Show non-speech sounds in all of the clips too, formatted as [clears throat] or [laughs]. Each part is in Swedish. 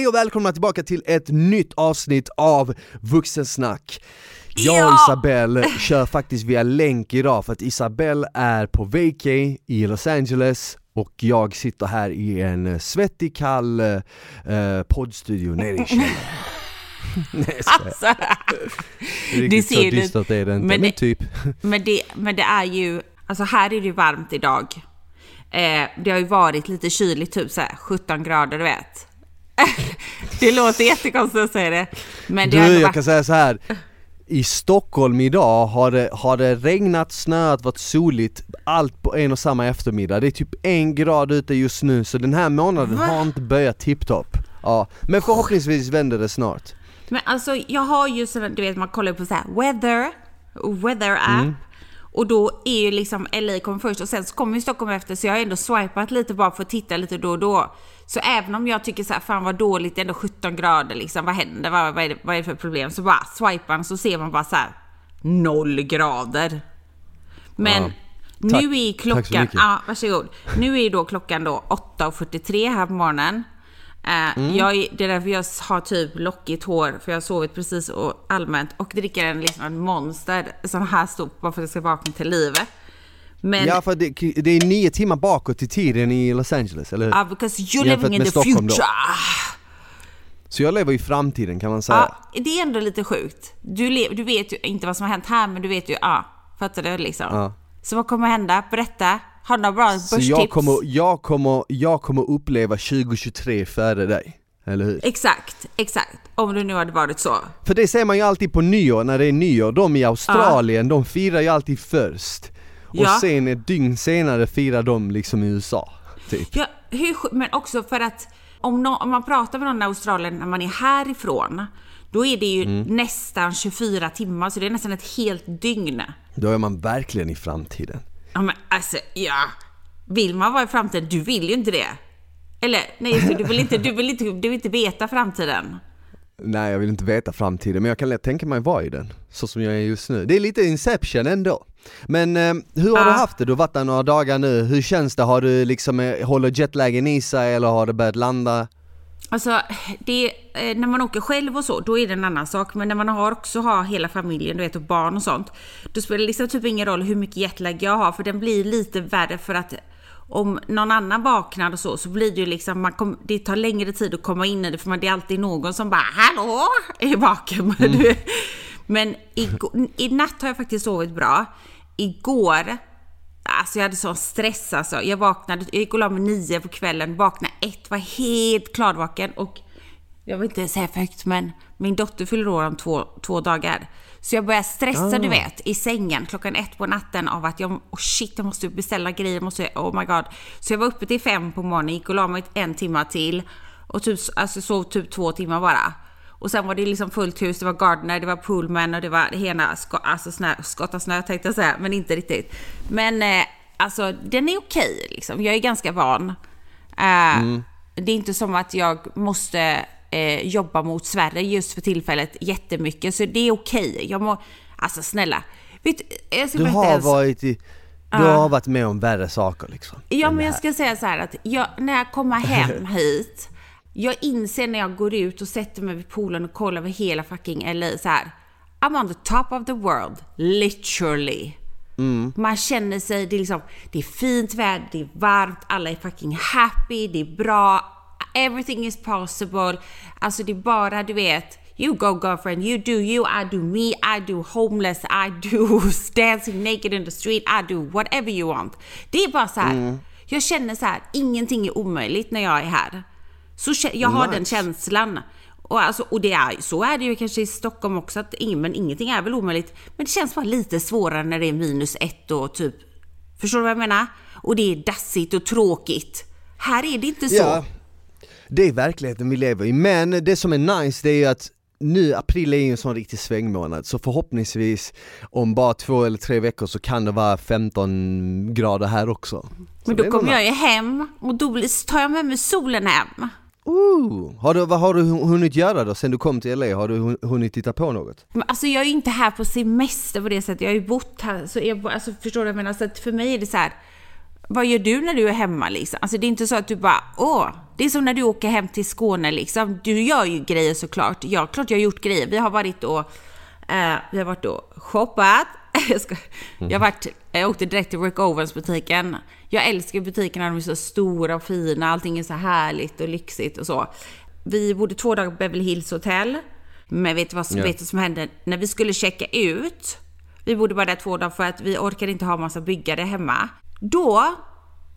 Hej och välkomna tillbaka till ett nytt avsnitt av Vuxensnack. Jag och! Isabelle kör faktiskt via länk idag för att Isabelle är på vacay i Los Angeles och jag sitter här i en svettig kall eh, poddstudio nere i källaren. [laughs] Nej. Alltså, Riktigt så du- dystert är det inte, men men, det- typ. men, det, men det är ju, alltså här är det ju varmt idag. Eh, det har ju varit lite kyligt, typ så här 17 grader, du vet. [laughs] det låter jättekonstigt att säga det. Men det Du, jag varit... kan säga så här. I Stockholm idag har det, har det regnat, snöat, varit soligt, allt på en och samma eftermiddag. Det är typ en grad ute just nu, så den här månaden Va? har inte börjat tipptopp. Ja, men förhoppningsvis vänder det snart. Men alltså jag har ju sådana, du vet man kollar på så här weather, weather app. Mm. Och då är ju liksom LA kommer först och sen så kommer ju Stockholm efter så jag har ändå swipat lite bara för att titta lite då och då. Så även om jag tycker så här, fan vad dåligt, det är ändå 17 grader liksom, vad händer, vad, vad, är, det, vad är det för problem? Så bara swipar man så ser man bara så här noll grader. Men Ja. Nu är klockan, ja varsågod. Nu är ju då klockan då 8.43 här på morgonen. Eh, Mm. jag, det är därför jag har typ lockigt hår, för jag har sovit precis och allmänt och dricker en liksom en monster, sån här stor, bara för att jag ska vakna till livet. Men, Ja, för det, det är nio timmar bakåt i tiden i Los Angeles, eller hur? ah, because you're Jämfört living in the Stockholm då. future. Så jag lever i framtiden kan man säga. Ja, det är ändå lite sjukt. Du, du vet ju inte vad som har hänt här, men du vet ju, ja, fattar du liksom? Ja. Så vad kommer hända? Berätta. Har du några bra Så börstips? jag kommer, jag, kommer, jag kommer uppleva 2023 före dig, eller hur? Exakt, exakt. Om det nu hade varit så. För det ser man ju alltid på nyår, när det är nyår, de i Australien, de firar ju alltid först. Och Ja. sen ett dygn senare firar de liksom i USA, typ. Ja, hur, men också för att om, nå- om man pratar med någon i Australien när man är härifrån, då är det ju Mm. nästan 24 timmar, så det är nästan ett helt dygn. Då är man verkligen i framtiden. Ja men alltså, ja. Vill man vara i framtiden? Du vill ju inte det. Eller, nej just det, du vill inte, du vill inte, du vill inte veta framtiden. Nej jag vill inte veta framtiden, men jag kan lätt tänka mig vara i den, så som jag är just nu. Det är lite Inception ändå. Men eh, hur har du Ja. haft det? Du har varit där några dagar nu, hur känns det? Har du liksom, eh, håller jetlagen i sig eller har det börjat landa? Alltså, det, eh, när man åker själv och så, då är det en annan sak. Men när man har också har hela familjen, du vet, och barn och sånt. Då spelar det liksom typ ingen roll hur mycket jetlag jag har, för den blir lite värre för att om någon annan vaknar och så, så blir det ju liksom, man kom, det tar längre tid att komma in i det, för man, det är alltid någon som bara ”Hallå?” är vaken. Du- Men igår, i natt har jag faktiskt sovit bra. Igår Alltså jag hade sån stress alltså. Jag vaknade, jag gick och la mig nio på kvällen, vaknade ett, var helt klarvaken och jag vill inte säga för högt men min dotter fyller år om två, två dagar. Så jag började stressa du vet i sängen klockan ett på natten av att jag, oh shit jag måste beställa grejer, måste, oh my god. Så jag var uppe till fem på morgonen, gick och la mig en timme till och typ, alltså sov typ två timmar bara. Och sen var det liksom fullt hus, det var Gardner, det var Pullman och det var hela sko- alltså snö, skotta snö tänkte jag säga, men inte riktigt. Men eh, alltså den är okej liksom, jag är ganska van. Eh, Det är inte som att jag måste eh, jobba mot Sverige just för tillfället jättemycket, så det är okej. Jag må, alltså snälla. Vet, Du har en sak. varit i, du har varit med om värre saker liksom. Ja, men jag ska säga så här att jag, när jag kommer hem [laughs] hit, jag inser när jag går ut och sätter mig vid poolen och kollar över hela fucking LA så här. I'm on the top of the world, literally. Man känner sig, det är liksom, det är fint väder, det är varmt, alla är fucking happy, det är bra, everything is possible. Alltså det är bara, du vet, You go girlfriend, you do you, I do me, I do homeless, I do [laughs] dancing naked in the street, I do whatever you want. Det är bara så här. jag känner så här, ingenting är omöjligt när jag är här. Så jag har den Nice. känslan. Och, alltså, och det är, så är det ju kanske i Stockholm också, att ing, men ingenting är väl omöjligt. Men det känns bara lite svårare när det är minus ett och typ, förstår du vad jag menar? Och det är dassigt och tråkigt. Här är det inte så. Ja, det är verkligheten vi lever i, men det som är nice det är ju att nu, april är ju en sån riktig svängmånad, så förhoppningsvis om bara två eller tre veckor så kan det vara 15 grader här också. Så Men då kommer jag ju hem och då tar jag med mig solen hem. Ooh, har du, vad har du hunnit göra då sen du kom till LA? Har du hunnit titta på något? Men alltså jag är ju inte här på semester på det sättet. Jag har ju bott här. Så jag, alltså förstår du vad jag menar? Så att för mig är det så här. vad gör du när du är hemma liksom? Alltså det är inte så att du bara, åh, det är som när du åker hem till Skåne liksom. Du gör ju grejer såklart. Ja, klart jag har gjort grejer. Vi har varit och, eh, vi har varit och shoppat. [laughs] jag, ska, jag, har varit, jag åkte direkt till Rick Owens butiken. Jag älskar butikerna, de är så stora och fina. Allting är så härligt och lyxigt och så. Vi bodde två dagar på Beverly Hills Hotel. Men vet du vad som, Ja. vet som hände? När vi skulle checka ut, vi bodde bara där två dagar för att vi orkade inte ha massa byggare hemma. Då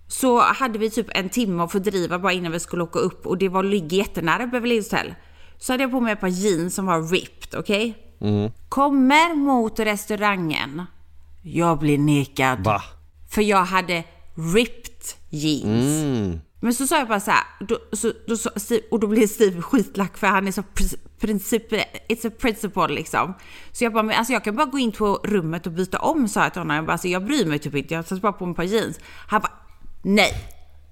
så hade vi typ en timme att fördriva bara innan vi skulle åka upp och det var ligger jättenära Beverly Hills Hotel. Så hade jag på mig ett par jeans som var ripped, okej? Kommer mot restaurangen. Jag blir nekad. Va? För jag hade ripped jeans. Mm. Men så sa jag bara så här, då, så, då, Steve, och då blev Steve skitlack för han är så pr- princip, it's a principle liksom. Så jag bara, men alltså jag kan bara gå in på rummet och byta om sa jag till honom. Jag bara, alltså jag bryr mig typ inte, jag tar bara på mig ett par jeans. Han bara, nej,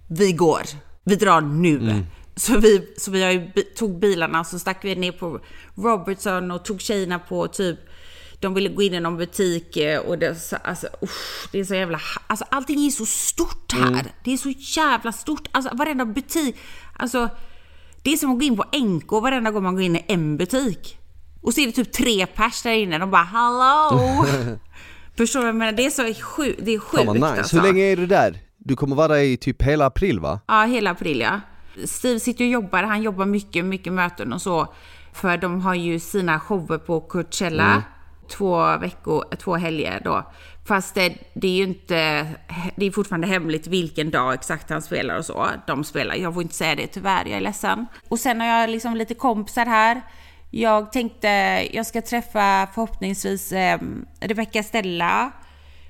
vi går, vi drar nu. Så vi, så vi tog bilarna så stack vi ner på Robertson och tog tjejerna på typ de ville gå in i någon butik eh, och det, så- alltså, usch, det är så jävla... Alltså allting är så stort här. Det är så jävla stort. Alltså varenda butik. Alltså det är som att gå in på NK varenda gång man går in i en butik. Och så är det typ tre pers där inne. De bara hallå! [laughs] Förstår du vad jag menar? Det är så sjukt. Det är sjukt nice. alltså. Hur länge är du där? Du kommer vara där i typ hela april va? Ja, hela april ja. Steve sitter och jobbar, han jobbar mycket, mycket möten och så. För de har ju sina shower på Coachella. Två veckor, två helger då. Fast det, det är ju inte, det är fortfarande hemligt vilken dag exakt han spelar och så. De spelar, jag får inte säga det tyvärr, jag är ledsen. Och sen har jag liksom lite kompisar här. Jag tänkte, jag ska träffa förhoppningsvis eh, Rebecca Stella.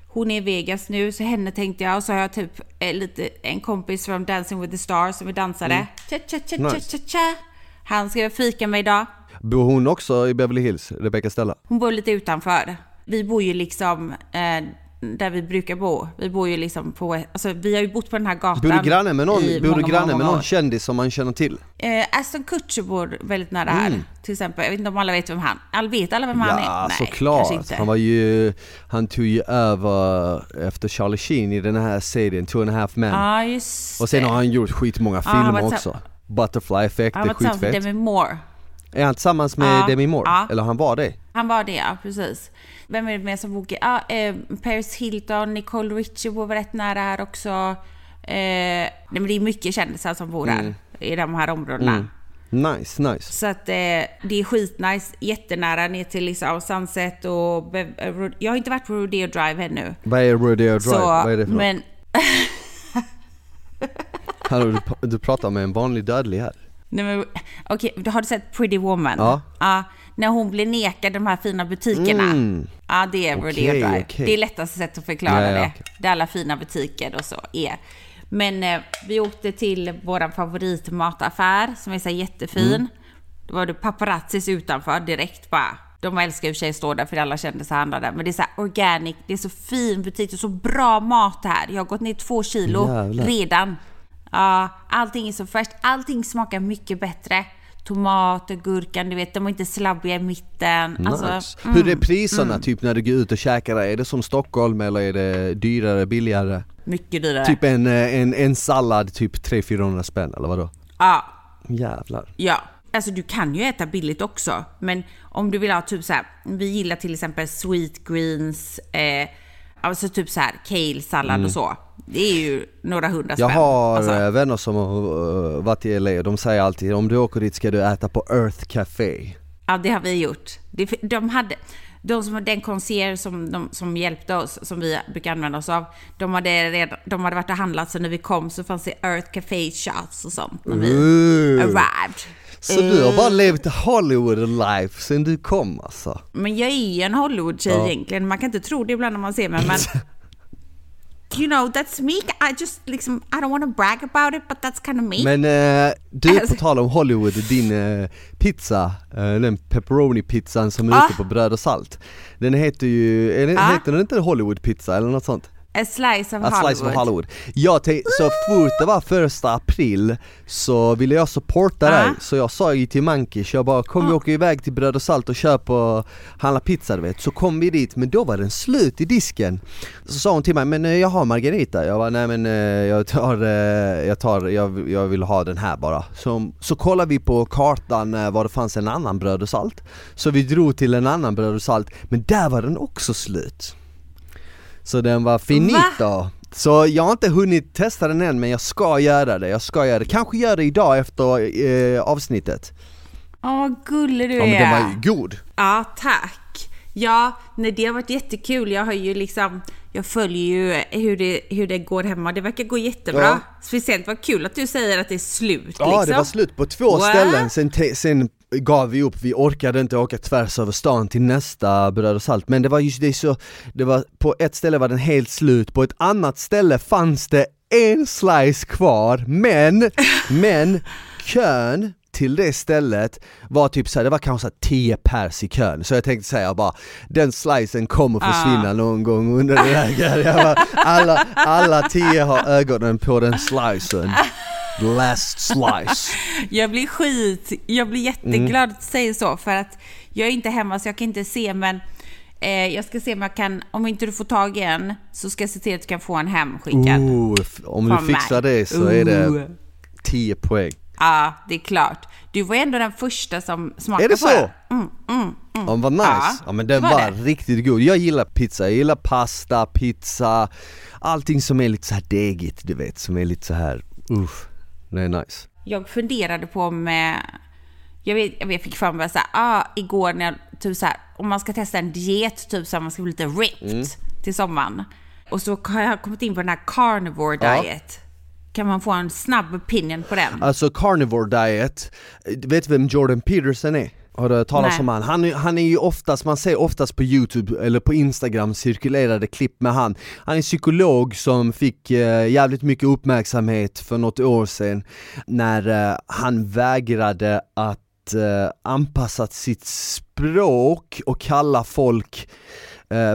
Hon är i Vegas nu, så henne tänkte jag. Och så har jag typ eh, lite, en kompis från Dancing with the Stars som är dansare. Cha, cha, cha, cha, Nice. Han ska fika med idag. Bor hon också i Beverly Hills, Rebecca Stella? Hon bor lite utanför. Vi bor ju liksom eh, där vi brukar bo. Vi bor ju liksom på, alltså vi har ju bott på den här gatan Bor du granne med någon, i bor du många, granne många med år. någon kändis som man känner till? Eh, Aston Kutcher bor väldigt nära här, till exempel. Jag vet inte om alla vet vem han vet alla vem han är? Ja Nej, såklart, han var ju, han tog ju över efter Charlie Sheen i den här serien Two and a half men just Och sen har han gjort skitmånga han filmer var också Butterfly Effect, Han det var är tillsammans med skitfett Demi Moore. Är han tillsammans med Ja, Demi Moore? ja. Eller han var det? Han var det, ja. Precis. Vem är det mer som bor? Ja, eh, Paris Hilton, Nicole Richie bor rätt nära här också. Eh, nej, men det är mycket kändisar som bor här Mm. i de här områdena. Nice, nice Så att eh, det är skitnice, jättenära ner till liksom Sunset och... Eh, Jag har inte varit på Rodeo Drive ännu. Vad är Rodeo Drive? Så, Vad är det för något? men Hallå, du, du pratar med en vanlig dödlig här Okej, har du sett Pretty Woman? Ja. Ja, när hon blir nekad de här fina butikerna. Mm. Ja, det är Rodeo Okej, Drive. okej. Det är lättaste sättet att förklara Ja, ja, det. Där alla fina butiker och så är. Men eh, vi åkte till vår favoritmataffär som är så jättefin. Mm. Då var det paparazzis utanför direkt bara. De älskar i och för sig att stå där för alla kändisar handlar där. Men det är så här organic, det är så fin butik, det är så bra mat här. Jag har gått ner två kilo Jävlar. redan. Ja, allting är så fräscht. Allting smakar mycket bättre. Tomater, gurkan, du vet, de är inte slabbiga i mitten. Alltså, Nice. Hur är priserna typ när du går ut och käkar? Är det som Stockholm eller är det dyrare, billigare? mycket dyrare. Typ en, eh, en, en sallad typ 300-400 spänn eller vadå? Ja, Jävlar ja. Alltså du kan ju äta billigt också. Men om du vill ha typ så här, vi gillar till exempel sweet greens, eh, alltså typ så här kale-sallad och så. Det är ju några hundra spänn. Jag har Alltså, eh, vänner som har eh, varit i LA och de säger alltid om du åker dit ska du äta på Earth Café Ja, det har vi gjort. De hade, de som, den concierge som, de, som hjälpte oss, som vi brukar använda oss av, de hade, redan, de hade varit och handlat så när vi kom så fanns det Earth Café shots och sånt när vi Ooh. arrived. Så du har bara levt Hollywood life sen du kom alltså? Men jag är ju en Hollywood-tjej Ja. egentligen. Man kan inte tro det ibland när man ser mig, men... [laughs] You know, that's me. I just liksom, I don't want to brag about it, but that's kind of me. Men eh, du, på Alltså- tal om Hollywood, din eh, pizza, eh, den pepperoni-pizzan som är Ah. ute på bröd och salt Den heter ju, den, Ah. heter den inte Hollywood-pizza eller något sånt? A slice of A Hollywood. slice of Hollywood. Jag tänkte, så fort det var första april så ville jag supporta Ja. dig, så jag sa ju till Mankish, jag bara kom vi Ja. åker iväg till Bröd och Salt och köper och handla pizza du vet. Så kom vi dit, men då var den slut i disken. Så sa hon till mig, men eh, jag har Margarita. Jag var nej men eh, jag tar, eh, jag tar, jag, jag vill ha den här bara. Så, så kollade vi på kartan var det fanns en annan Bröd och Salt. Så vi drog till en annan Bröd och Salt, men där var den också slut. Så den var finito. Så jag har inte hunnit testa den än men jag ska göra det, jag ska göra det. Kanske gör det idag efter eh, avsnittet. Åh, gullig du Ja är. men den var ju god. Ja, tack. Ja, nej, det har varit jättekul. Jag har ju liksom, jag följer ju hur det, hur det går hemma. Det verkar gå jättebra. Ja. Speciellt vad kul att du säger att det är slut Ja liksom. det var slut på två What? ställen, sen, sen gav vi upp, vi orkade inte åka tvärs över stan till nästa Bröd och Salt Men det var just det så, det var, på ett ställe var den helt slut, på ett annat ställe fanns det en slice kvar men, men kön till det stället var typ såhär, det var kanske så här 10 pers i kön Så jag tänkte säga bara, den slicen kommer försvinna Ah. någon gång under det bara, alla, alla 10 har ögonen på den slicen last slice [laughs] Jag blir skit, jag blir jätteglad Mm. att du säger så för att jag är inte hemma så jag kan inte se men eh, jag ska se om jag kan, om inte du får tag i en så ska jag se till att du kan få en hemskickad. Ooh, Om du fixar mig. det så är det 10 poäng Ja, det är klart. Du var ändå den första som smakade Är det på så? den. Mm, mm, mm. Ja, vad nice! Ja, Ja, men den var, var riktigt god, jag gillar pizza, jag gillar pasta, pizza Allting som är lite så här degigt du vet, som är lite så här uff, det är nice Jag funderade på med... Jag, vet, jag fick för mig så här, ah, igår när jag, typ så här, om man ska testa en diet, typ så här, man ska bli lite ripped Mm. till sommaren. Och så har jag kommit in på den här carnivore Ja. Kan man få en snabb opinion på den? Alltså carnivore diet, vet du vem Jordan Peterson är? Har du hört talas om han? Han är, han är ju oftast, man ser oftast på youtube eller på instagram cirkulerade klipp med han Han är psykolog som fick eh, jävligt mycket uppmärksamhet för något år sedan När eh, han vägrade att eh, anpassa sitt språk och kalla folk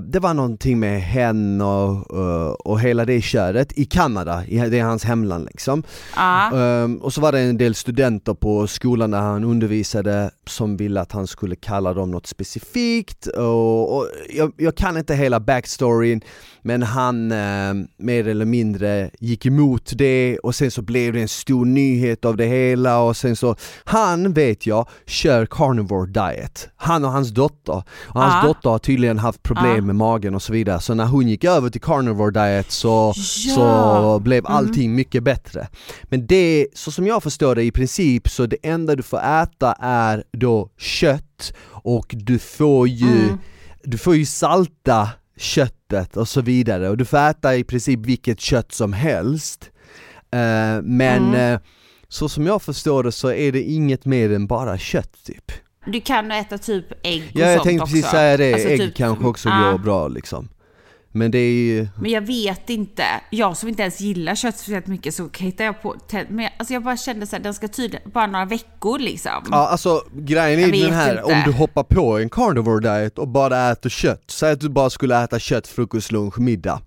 det var någonting med hen och, eh, och hela det köret i Kanada, i, det är hans hemland liksom. Ja. Ehm, och så var det en del studenter på skolan där han undervisade som ville att han skulle kalla dem något specifikt och, och jag, jag kan inte hela backstoryn men han eh, mer eller mindre gick emot det och sen så blev det en stor nyhet av det hela och sen så, han vet jag, kör carnivore diet. Han och hans dotter. Och hans Ja. dotter har tydligen haft problem Ja. med magen och så vidare så när hon gick över till carnivore diet så, Ja. så blev allting mycket bättre. Men det, så som jag förstår det i princip, så det enda du får äta är då kött och du får ju, Mm. du får ju salta köttet och så vidare och du får äta i princip vilket kött som helst. Eh, men Mm. eh, så som jag förstår det så är det inget mer än bara kött typ. Du kan äta typ ägg och Ja jag sånt tänkte också. precis säga det, Alltså ägg typ- kanske också Ja. går bra liksom. Men det är ju, Men jag vet inte. Jag som inte ens gillar kött speciellt mycket så hittar jag på... Men jag- alltså jag bara kände så här, den ska tydligen... Bara några veckor liksom. Ja alltså grejen är den här, inte. om du hoppar på en carnivore diet och bara äter kött, säg att du bara skulle äta kött, frukost, lunch, middag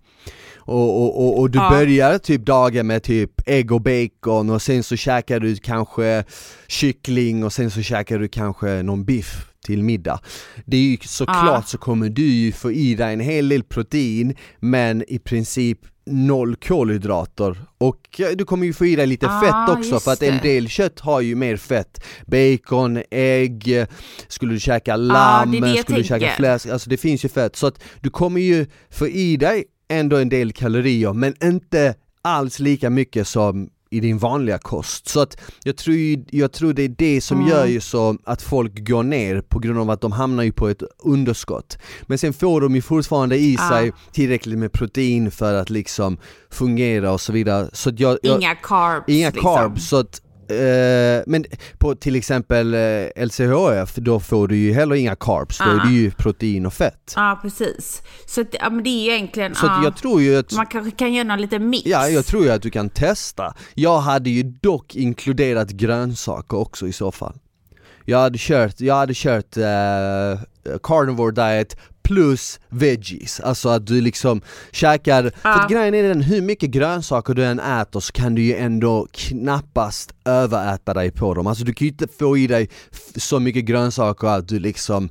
och, och, och, och du Ja. börjar typ dagen med typ ägg och bacon och sen så käkar du kanske kyckling och sen så käkar du kanske någon biff till middag. Det är ju såklart Ja. så kommer du ju få i dig en hel del protein men i princip noll kolhydrater och du kommer ju få i dig lite Ah, fett också för att en det. del kött har ju mer fett. Bacon, ägg, skulle du käka lamm, det är det jag skulle du käka fläsk, alltså det finns ju fett. Så att du kommer ju få i dig ändå en del kalorier men inte alls lika mycket som i din vanliga kost. Så att jag tror, jag tror det är det som Mm. gör ju så att folk går ner på grund av att de hamnar ju på ett underskott. Men sen får de ju fortfarande i Ah. sig tillräckligt med protein för att liksom fungera och så vidare. Så jag, jag, Inga carbs Inga liksom. carbs, så att, eh, men på till exempel eh, LCHF, då får du ju heller inga carbs, då är Ah. det ju protein och fett. Ja, precis. Så att, ja, men det är ju egentligen... Så ja, jag tror ju att Man kanske kan göra någon liten mix. Ja, jag tror ju att du kan testa. Jag hade ju dock inkluderat grönsaker också i så fall. Jag hade kört, jag hade kört eh, carnivore diet plus veggies, alltså att du liksom käkar, för att grejen är den, hur mycket grönsaker du än äter så kan du ju ändå knappast överäta dig på dem, alltså du kan ju inte få i dig så mycket grönsaker att du liksom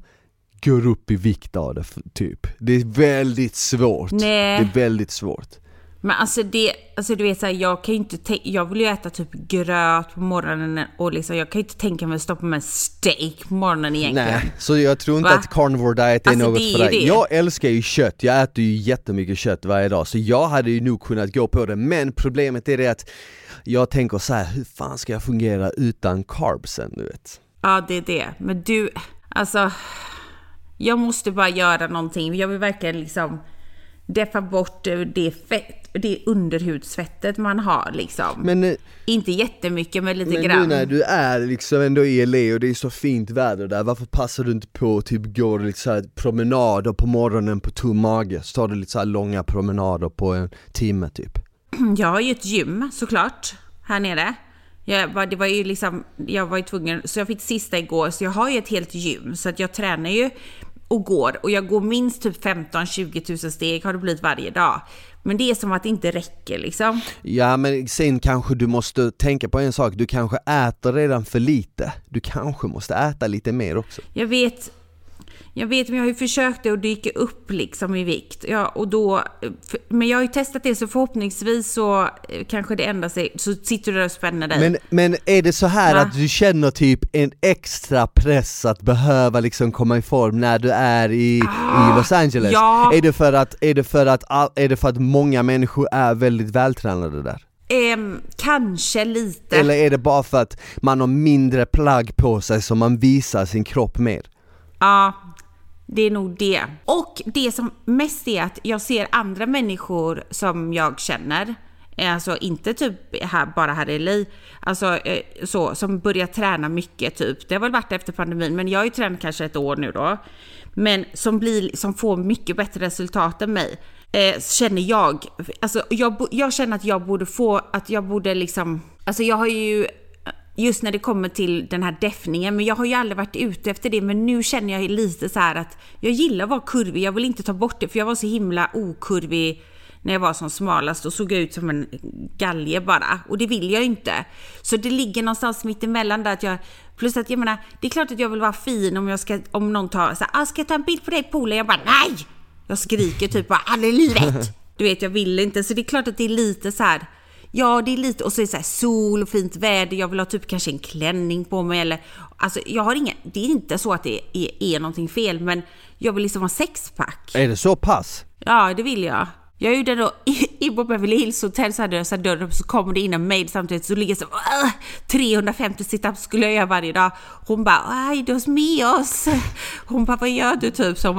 går upp i vikt av det, typ. Det är väldigt svårt. Nej. Det är väldigt svårt. Men alltså det, alltså du vet såhär, jag kan ju inte jag vill ju äta typ gröt på morgonen och liksom, jag kan ju inte tänka mig att stoppa med steak på morgonen egentligen. Nej, så jag tror inte Va? att carnivore diet är Alltså, något är för dig. det. Jag älskar ju kött, jag äter ju jättemycket kött varje dag, så jag hade ju nog kunnat gå på det, men problemet är det att jag tänker så här: hur fan ska jag fungera utan carbsen, du vet? Ja, det är det. Men du, alltså. Jag måste bara göra någonting. Jag vill verkligen liksom deffa bort det fett, det underhudsfettet man har liksom. Men, eh, Inte jättemycket, men lite men grann. nu när du är liksom ändå i LA och det är så fint väder där, varför passar du inte på att typ gå lite så promenader på morgonen på tom mage? Så tar du lite så här långa promenader på en timme typ. [clears throat] Jag har ju ett gym såklart, här nere. Jag, var- det var ju liksom, jag var ju tvungen, så jag fick sista igår, så jag har ju ett helt gym. Så att jag tränar ju och går. Och jag går minst typ 15-20 tusen steg har det blivit varje dag. Men det är som att det inte räcker liksom. Ja men sen kanske du måste tänka på en sak, du kanske äter redan för lite. Du kanske måste äta lite mer också. Jag vet, jag vet, men jag har ju försökt att dyka upp liksom i vikt. Ja, och då, men jag har ju testat det, så förhoppningsvis så eh, kanske det ändrar sig. Så sitter du där och spänner dig. Men, men är det så här Va? att du känner typ en extra press att behöva liksom komma i form när du är i, i Los Angeles? ja. Är, det för att, är, det för att, är det för att många människor är väldigt vältränade där? Ehm, kanske lite. Eller är det bara för att man har mindre plagg på sig så man visar sin kropp mer? Ja, det är nog det. Och det som mest är att jag ser andra människor som jag känner, alltså inte typ här, bara här i LA, alltså eh, så, som börjar träna mycket typ. Det har väl varit efter pandemin, men jag har ju tränat kanske ett år nu då. Men som, blir, som får mycket bättre resultat än mig. Eh, känner jag. Alltså jag, jag känner att jag borde få, att jag borde liksom, alltså jag har ju just när det kommer till den här deffningen, men jag har ju aldrig varit ute efter det, men nu känner jag lite så här att jag gillar att vara kurvig, jag vill inte ta bort det, för jag var så himla okurvig när jag var som smalast och såg ut som en galge bara. Och det vill jag ju inte. Så det ligger någonstans mitt emellan där att jag... Plus att jag menar, det är klart att jag vill vara fin om jag ska... Om någon tar så här, ah, ska jag ta en bild på dig i poolen? Jag bara nej! Jag skriker typ bara aldrig i livet! [laughs] Du vet, jag vill inte. Så det är klart att det är lite så här... Ja, det är lite, och så är det så sol och fint väder, jag vill ha typ kanske en klänning på mig eller... Alltså jag har inga, det är inte så att det är, är någonting fel, men jag vill liksom ha sexpack. Är det så pass? Ja, det vill jag. Jag gjorde då [laughs] i, i på Beverly Hills Hotel så hade jag så här dörren så kommer det in en maid samtidigt så ligger så "Åh, 350 situps skulle jag göra varje dag. Hon bara du med oss. Hon bara vad gör du typ? Så hon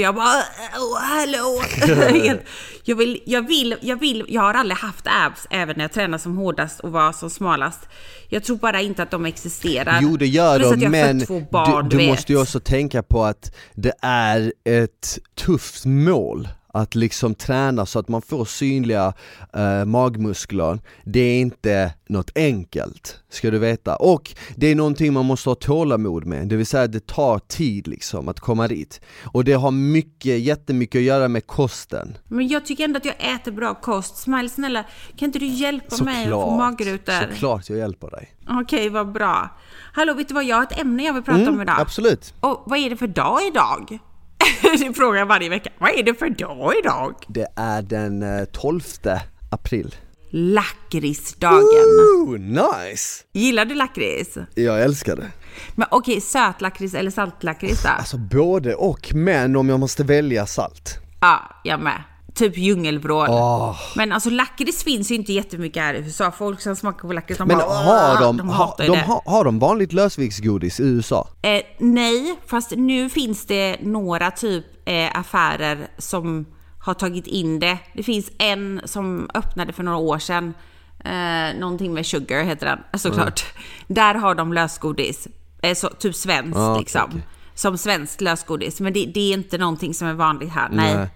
jag bara oh, hallå. [laughs] Jag vill, jag vill, jag vill, jag har aldrig haft abs även när jag tränar som hårdast och var som smalast. Jag tror bara inte att de existerar. Jo det gör Plus de men barn, du, du måste ju också tänka på att det är ett tufft mål att liksom träna så att man får synliga eh, magmuskler, det är inte något enkelt, ska du veta. Och det är någonting man måste ha tålamod med, det vill säga det tar tid liksom att komma dit. Och det har mycket, jättemycket att göra med kosten. Men jag tycker ändå att jag äter bra kost. Smile snälla, kan inte du hjälpa mig att få magrutor? såklart jag hjälper dig. Okej, vad bra. Hallå, vet du vad? Jag har ett ämne jag vill prata om idag. Absolut. Och vad är det för dag idag? [laughs] det frågar jag varje vecka. Vad är det för dag idag? Det är den eh, 12 april. Lakritsdagen. Ooh, nice! Gillar du lakrits? Jag älskar det. Men okej, sötlakrits eller saltlakrits då? Alltså både och, men om jag måste välja salt. Ja, jag med. Typ djungelvrål. Åh. Men alltså lakrits finns ju inte jättemycket här i USA. Folk som smakar på lakrits, de Men bara, har de, de hatar ju de, det. har, de vanligt lösviktsgodis i USA? Eh, nej, fast nu finns det några typ eh, affärer som har tagit in det. Det finns en som öppnade för några år sedan. Eh, någonting med sugar heter den såklart. Där har de lösgodis. Eh, så, typ svenskt okej, liksom. okej. Som svenskt lösgodis. Men det, det är inte någonting som är vanligt här. Nej. Nej.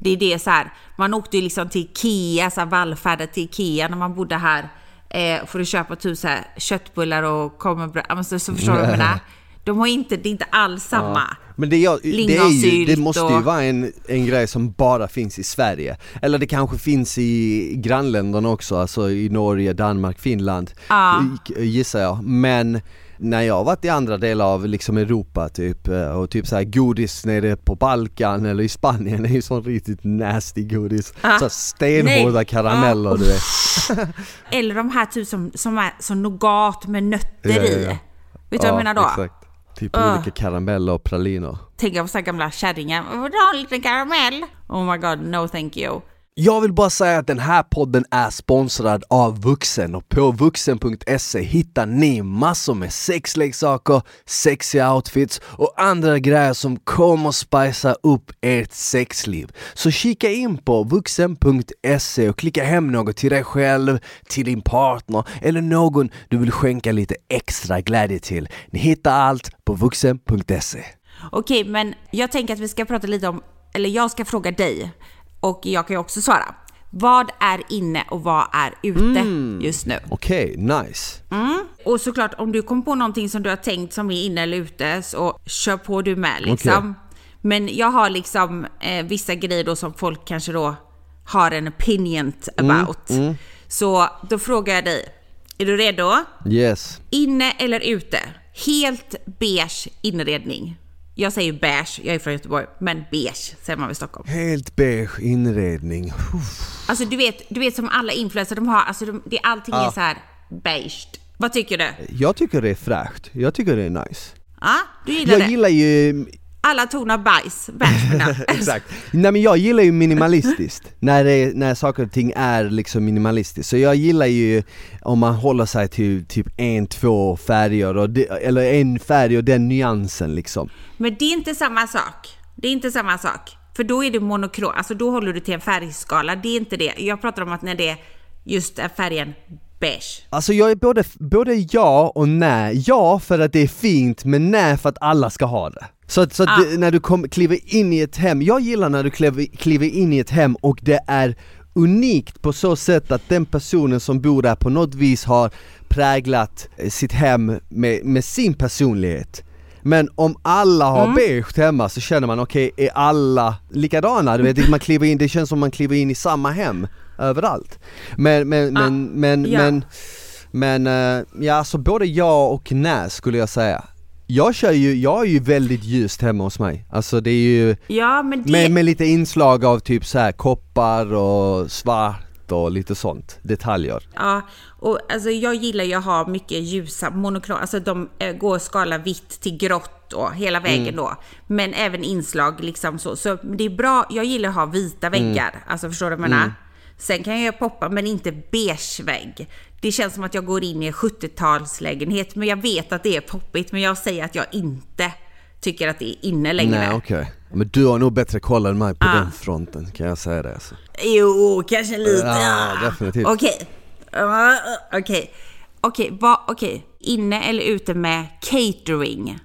Det är det så här. Man åkte ju liksom till Ikea, så vallfärdade till Ikea när man bodde här. Eh, för att köpa typ så här köttbullar och korvbröd. Ja, så, så förstår du vad jag menar? [laughs] De har inte, det är inte alls samma. Men det, jag, det, är ju, det måste ju vara en, en grej som bara finns i Sverige. Eller det kanske finns i grannländerna också, alltså i Norge, Danmark, Finland Ja. gissar jag. Men när jag varit i andra delar av liksom Europa typ eh, och typ såhär godis nere på Balkan eller i Spanien [laughs] är ju sån riktigt nasty godis. Ja. Så stenhårda Nej. karameller du vet. [laughs] Eller de här typ som, som är som nougat med nötter Ja, ja, i. ja. Vet du vad jag menar då? Exakt. Typ Ah. olika karameller och praliner. Tänk på så här gamla kärringar. Vill du ha en liten karamell? Oh my god, no thank you. Jag vill bara säga att den här podden är sponsrad av Vuxen och på vuxen.se hittar ni massor med sexleksaker, sexiga outfits och andra grejer som kommer spicea upp ert sexliv. Så kika in på vuxen.se och klicka hem något till dig själv, till din partner eller någon du vill skänka lite extra glädje till. Ni hittar allt på vuxen.se. Okej, men jag tänker att vi ska prata lite om, eller jag ska fråga dig och jag kan ju också svara. Vad är inne och vad är ute just nu? Okej, nice. Mm. Och såklart om du kom på någonting som du har tänkt som är inne eller ute så kör på du med liksom. Men jag har liksom eh, vissa grejer då som folk kanske då har en opinion about. Så då frågar jag dig, är du redo? Yes. Inne eller ute? Helt beige inredning. Jag säger beige, jag är från Göteborg, men beige säger man i Stockholm. Helt beige inredning. Alltså du vet, du vet som alla influencers, de har, alltså de, det, allting är så här beige. Vad tycker du? Jag tycker det är fräscht, jag tycker det är nice. Ja, du gillar Jag det? gillar ju, Alla bajs, beige menar jag. exakt, nej men jag gillar ju minimalistiskt, [laughs] när, det, när saker och ting är liksom minimalistiskt. Så jag gillar ju om man håller sig till typ en, två färger, och det, eller en färg och den nyansen liksom. Men det är inte samma sak. Det är inte samma sak. För då är det monokrom, alltså då håller du till en färgskala. Det är inte det. Jag pratar om att när det just är färgen beige. Alltså jag är både, både ja och nej. Ja för att det är fint, men nej för att alla ska ha det. Så, så Ah. det, när du kom, kliver in i ett hem, jag gillar när du kliver, kliver in i ett hem och det är unikt på så sätt att den personen som bor där på något vis har präglat eh, sitt hem med, med sin personlighet. Men om alla har Mm. beige hemma så känner man okej, är alla likadana? Du vet, man kliver in, det känns som man kliver in i samma hem överallt. Men, men, Ah, men, men, ja. men men eh, ja, så både ja och nej skulle jag säga. Jag kör ju, jag är ju väldigt ljust hemma hos mig. Alltså det är ju Ja, men det... med, med lite inslag av typ så här koppar och svart och lite sånt, detaljer. Ja, och alltså jag gillar ju att ha mycket ljusa monokrom, alltså de eh, går att skala vitt till grått och hela vägen då. Men även inslag liksom så. Så det är bra, jag gillar att ha vita väggar, alltså förstår du vad jag menar? Sen kan jag poppa, men inte beige vägg. Det känns som att jag går in i en 70-talslägenhet, men jag vet att det är poppigt, men jag säger att jag inte tycker att det är inne längre. Nej okej. Men du har nog bättre koll än mig på Ah. den fronten kan jag säga det alltså. Jo, kanske lite. Ja, definitivt. Okej. Ja, Okej. Okej, vad, okej. Inne eller ute med catering?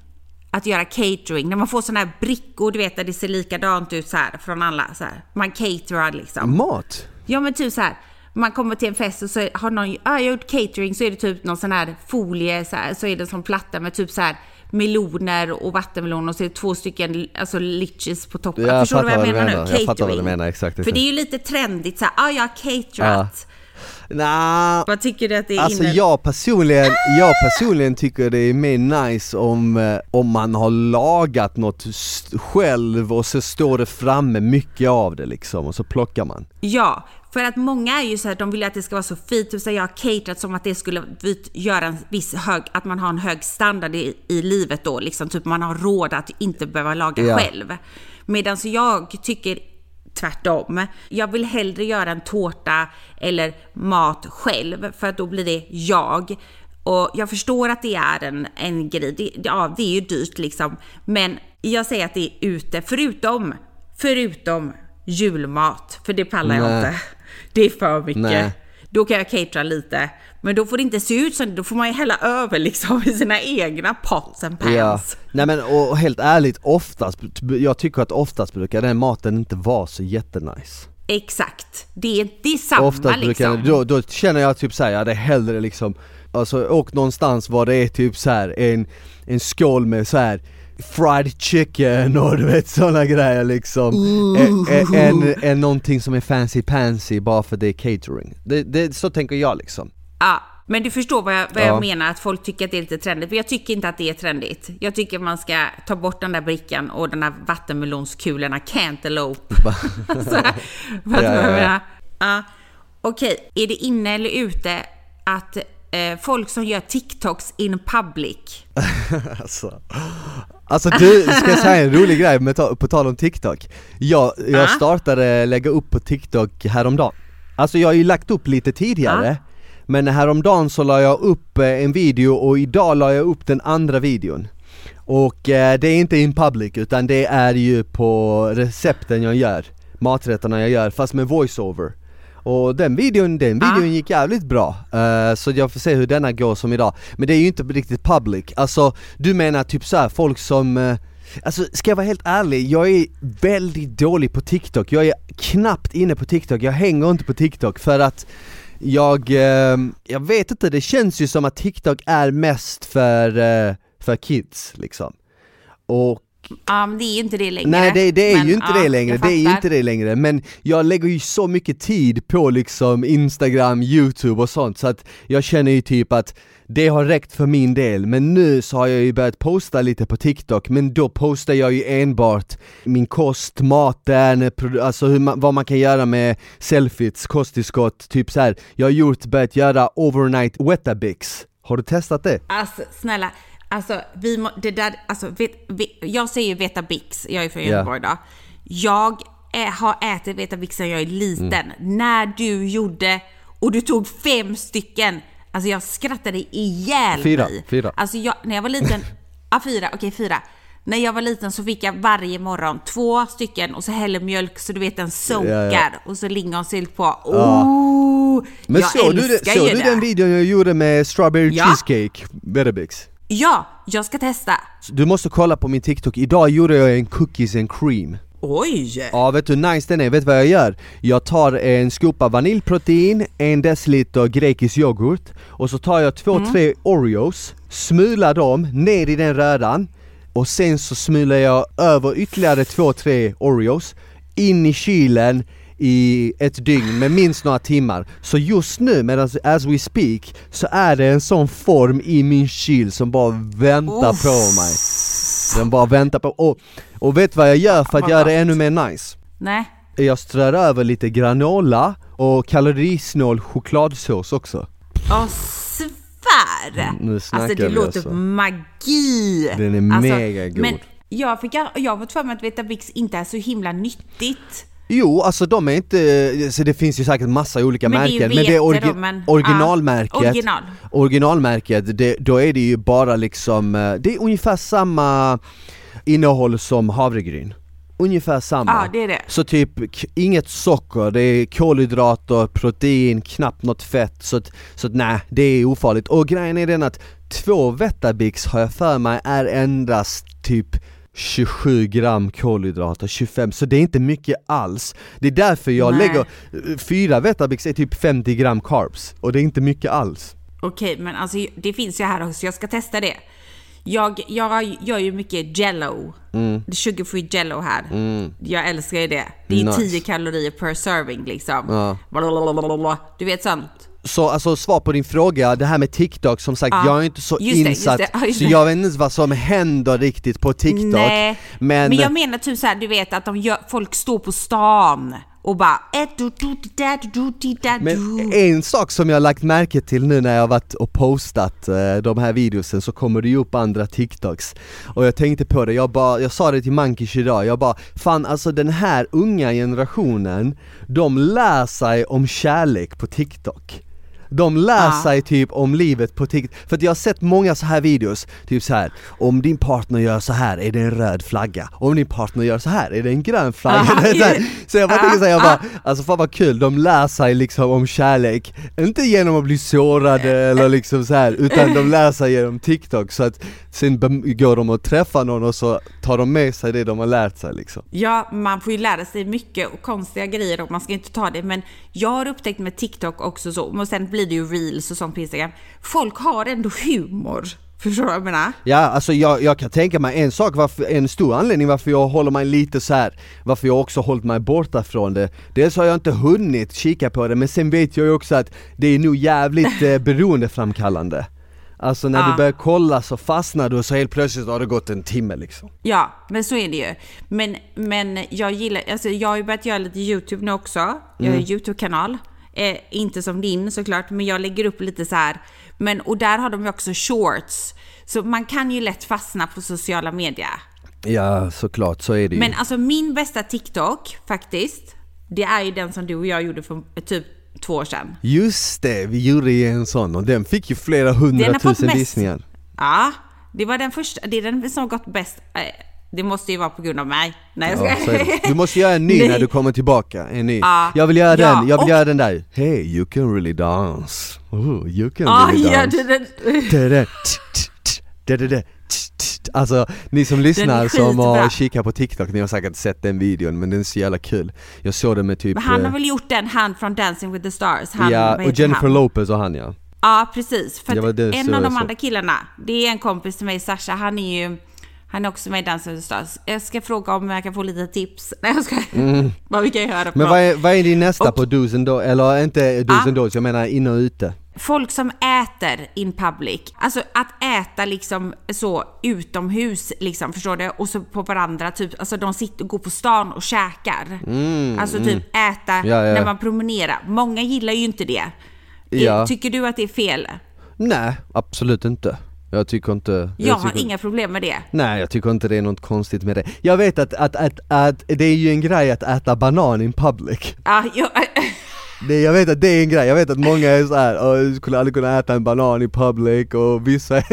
Att göra catering. När man får såna här brickor, du vet, där det ser likadant ut så här från alla. Så här. Man caterar liksom. Mat? Ja, men typ så här. Man kommer till en fest och så har någon, ja, jag har gjort catering, så är det typ någon sån här folie, så, här, så är det sån platta med typ så här meloner och vattenmeloner och så är det två stycken alltså litchis på toppen. Jag Förstår du vad jag menar, nu? menar. Jag fattar vad du Catering. menar, exakt, För exakt. det är ju lite trendigt så här, ja, jag har caterat. Nah, Vad tycker du att det är Alltså inne? jag personligen, jag personligen tycker det är mer nice om, eh, om man har lagat något själv och så står det framme mycket av det liksom och så plockar man. Ja, för att många är ju så här, de vill att det ska vara så fint, typ så här, jag har caterat som att det skulle göra en viss hög, att man har en hög standard i, i livet då, liksom typ man har råd att inte behöva laga Ja. själv. Medan jag tycker tvärtom. Jag vill hellre göra en tårta eller mat själv, för att då blir det jag. Och jag förstår att det är en, en grej, det, ja det är ju dyrt liksom. Men jag säger att det är ute, förutom, förutom julmat, för det pallar jag Nej. inte. Det är för mycket. Nej. Då kan jag catera lite. Men då får det inte se ut som det, då får man ju hälla över liksom i sina egna pots and pans. Ja. Nej men och helt ärligt, oftast, jag tycker att oftast brukar den maten inte vara så jättenice. Exakt. Det är, det är samma Oftast brukar, liksom. då, då känner jag typ såhär, jag hade hellre liksom Alltså åk någonstans var det är typ så här en, en skål med så här fried chicken och du vet sådana grejer liksom än någonting som är fancy pansy bara för det är catering. Det, det, så tänker jag liksom. Ja, men du förstår vad jag, vad Ja. jag menar, att folk tycker att det är lite trendigt. Men jag tycker inte att det är trendigt. Jag tycker man ska ta bort den där brickan och den där vattenmelonskulorna, cantaloupe. [laughs] alltså, Ja, ja, ja. Okej, är det inne eller ute att eh, folk som gör TikToks in public, [laughs] Alltså, alltså du, ska jag säga en rolig grej med ta, på tal om TikTok? Jag, jag Ja. startade lägga upp på TikTok häromdagen Alltså jag har ju lagt upp lite tidigare Men häromdagen så la jag upp eh, en video och idag la jag upp den andra videon. Och eh, det är inte in public utan det är ju på recepten jag gör Maträtterna jag gör fast med voiceover. Och den videon, den Ah. videon gick jävligt bra, Eh, så jag får se hur denna går som idag. Men det är ju inte riktigt public, alltså du menar typ så här, folk som eh, Alltså ska jag vara helt ärlig, jag är väldigt dålig på TikTok, jag är knappt inne på TikTok, jag hänger inte på TikTok för att jag, eh, jag vet inte, det känns ju som att TikTok är mest för, eh, för kids liksom. Och ja men det är inte det längre. Nej det, det är Men, ju inte ja, det längre, det är ju inte det längre men jag lägger ju så mycket tid på liksom Instagram, youtube och sånt så att jag känner ju typ att det har räckt för min del, men nu så har jag ju börjat posta lite på TikTok, men då postar jag ju enbart min kost, maten, alltså hur man, vad man kan göra med selfies, kosttillskott, typ så här. Jag har gjort, börjat göra overnight wetabix. Har du testat det? Alltså snälla, alltså vi må, det där, alltså vet, vi, jag säger ju Vetabix, jag är från Ja. Göteborg då. Jag är, har ätit Vetabix sedan jag är liten. Mm. När du gjorde, och du tog fem stycken, alltså jag skrattade ihjäl Fyra, mig. fyra. Alltså jag, när jag var liten, [laughs] ja fyra, okej fyra. När jag var liten så fick jag varje morgon två stycken och så häller mjölk så du vet den soakar Ja, ja. och så lingonsylt på. Oh, Men jag såg du, det- älskar såg du den videon jag gjorde med strawberry Ja. cheesecake, wetabix? Ja, jag ska testa. Du måste kolla på min TikTok, idag gjorde jag en cookies and cream Oj! Ja vet du hur nice den är? Vet du vad jag gör? Jag tar en skopa vaniljprotein, en deciliter grekisk yoghurt och så tar jag två, tre Oreos, smular dem ner i den röran och sen så smular jag över ytterligare två, tre Oreos in i kylen i ett dygn med minst några timmar. Så just nu, medan as we speak, så är det en sån form i min kyl som bara väntar Uff. på mig. Den bara väntar på, och, och vet vad jag gör för att göra det ännu mer nice? Nej. Jag strör över lite granola och kalorisnål chokladsås också Åh, svär! nu snackar alltså det låter alltså. magi! Den är alltså, mega god. Men jag, fick, jag har fått för mig att Vetabix inte är så himla nyttigt. Jo, alltså de är inte, så det finns ju säkert massa olika Men det märken men det är orgi- då, men- originalmärket ja, original. Originalmärket, det, då är det ju bara liksom, eh, det är ungefär samma innehåll som havregryn Ungefär samma. Ja, det är det. Så typ inget socker, det är kolhydrater, protein, knappt något fett så att, så att nej, det är ofarligt. Och grejen är den att två Vetabix har jag för mig är endast typ 27 gram kolhydrater, 25, så det är inte mycket alls. Det är därför jag Nej. lägger, eh, fyra Vetabix är typ 50 gram carbs, och det är inte mycket alls. Okej, men alltså det finns ju här också, jag ska testa det. Jag, jag gör ju mycket jello. Mm. Det är Sugar free jello här. Jag älskar ju det. Det är Nice. 10 kalorier per serving liksom. Ja. Du vet sånt. Så alltså svar på din fråga, det här med TikTok som sagt, Ja, jag är inte så det, insatt det, just så det. jag vet inte vad som händer riktigt på TikTok Nej, Men, men jag menar typ så här, du vet att de gör, folk står på stan och bara "Eh, du, du, di, da, du, du, di, da, men du." en sak som jag har lagt märke till nu när jag har varit och postat eh, de här videosen så kommer det ju upp andra TikToks Och jag tänkte på det, jag, bara, jag sa det till Mankish idag, jag bara Fan alltså den här unga generationen, de lär sig om kärlek på TikTok de lär Ja. sig typ om livet på TikTok, för att jag har sett många så här videos, typ så här. om din partner gör så här är det en röd flagga, om din partner gör så här är det en grön flagga. Ja, [laughs] så, här. så jag bara ja, tänker såhär, jag ja. bara, alltså fan vad kul, de lär sig liksom om kärlek, inte genom att bli sårade eller liksom så här utan de lär sig genom TikTok så att sen går de och träffar någon och så tar de med sig det de har lärt sig liksom. Ja, man får ju lära sig mycket och konstiga grejer och man ska inte ta det. Men jag har upptäckt med TikTok också så, och sen blir det ju reels och sånt på Instagram. Folk har ändå humor. Förstår du vad jag menar? Ja, alltså jag, jag kan tänka mig en sak, varför, en stor anledning varför jag håller mig lite så här, varför jag också hållit mig borta från det. Dels har jag inte hunnit kika på det, men sen vet jag ju också att det är nog jävligt eh, [laughs] beroendeframkallande. Alltså när Ja. du börjar kolla så fastnar du och så helt plötsligt har det gått en timme liksom. Ja, men så är det ju. Men, men jag gillar, alltså jag har ju börjat göra lite YouTube nu också. Jag har Mm. en YouTube-kanal. Eh, inte som din såklart, men jag lägger upp lite så här. Men, och där har de ju också shorts. Så man kan ju lätt fastna på sociala medier. Ja, såklart, så är det ju. Men alltså min bästa TikTok faktiskt, det är ju den som du och jag gjorde för eh, typ två år sedan. Just det, vi gjorde ju en sån och den fick ju flera hundratusen visningar. Ja, det var den första, det är den som har gått bäst. Det måste ju vara på grund av mig. Nej jag Ja, ska... Du måste göra en ny [laughs] Nej. när du kommer tillbaka, en ny. Ja. Jag vill göra Ja, den, jag vill och- göra den där. Hey, you can really dance. Oh, you can Ja, really ja, dance. tch, tch. Alltså ni som lyssnar som har kikat på TikTok, ni har säkert sett den videon men den är så jävla kul. Jag såg den med typ Men han har eh, väl gjort den, han från Dancing with the Stars. Han, Ja, och Jennifer han? Lopez och han ja. Ja, precis. För Det att det en av de andra killarna, det är en kompis till mig, Sasha, han är ju han är också med i Stars. Jag ska fråga om jag kan få lite tips. [laughs] Nej jag ska. Vad vi kan göra Mm. Men vad är, vad är din nästa Och- på do's and don'ts, eller inte do's and don'ts, jag menar in och ute. Folk som äter in public. Alltså att äta liksom så utomhus liksom, förstår du? Och så på varandra, typ, alltså de sitter och går på stan och käkar. alltså typ äta Mm, Ja, ja. när man promenerar. Många gillar ju inte det. Ja. Tycker du att det är fel? Nej, absolut inte. Jag tycker inte... Jag har tycker, inga problem med det. Nej, jag tycker inte det är något konstigt med det. Jag vet att, att, att, att det är ju en grej att äta banan in public. Ja, jag, Det, jag vet att det är en grej, jag vet att många är såhär, "Åh, jag skulle aldrig kunna äta en banan i public och vissa [laughs]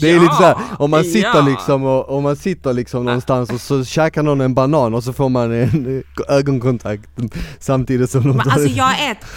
Det är Ja, lite såhär, om man sitter ja. liksom och, om man sitter liksom någonstans och så käkar någon en banan och så får man en [laughs] ögonkontakt samtidigt som Men alltså jag äter...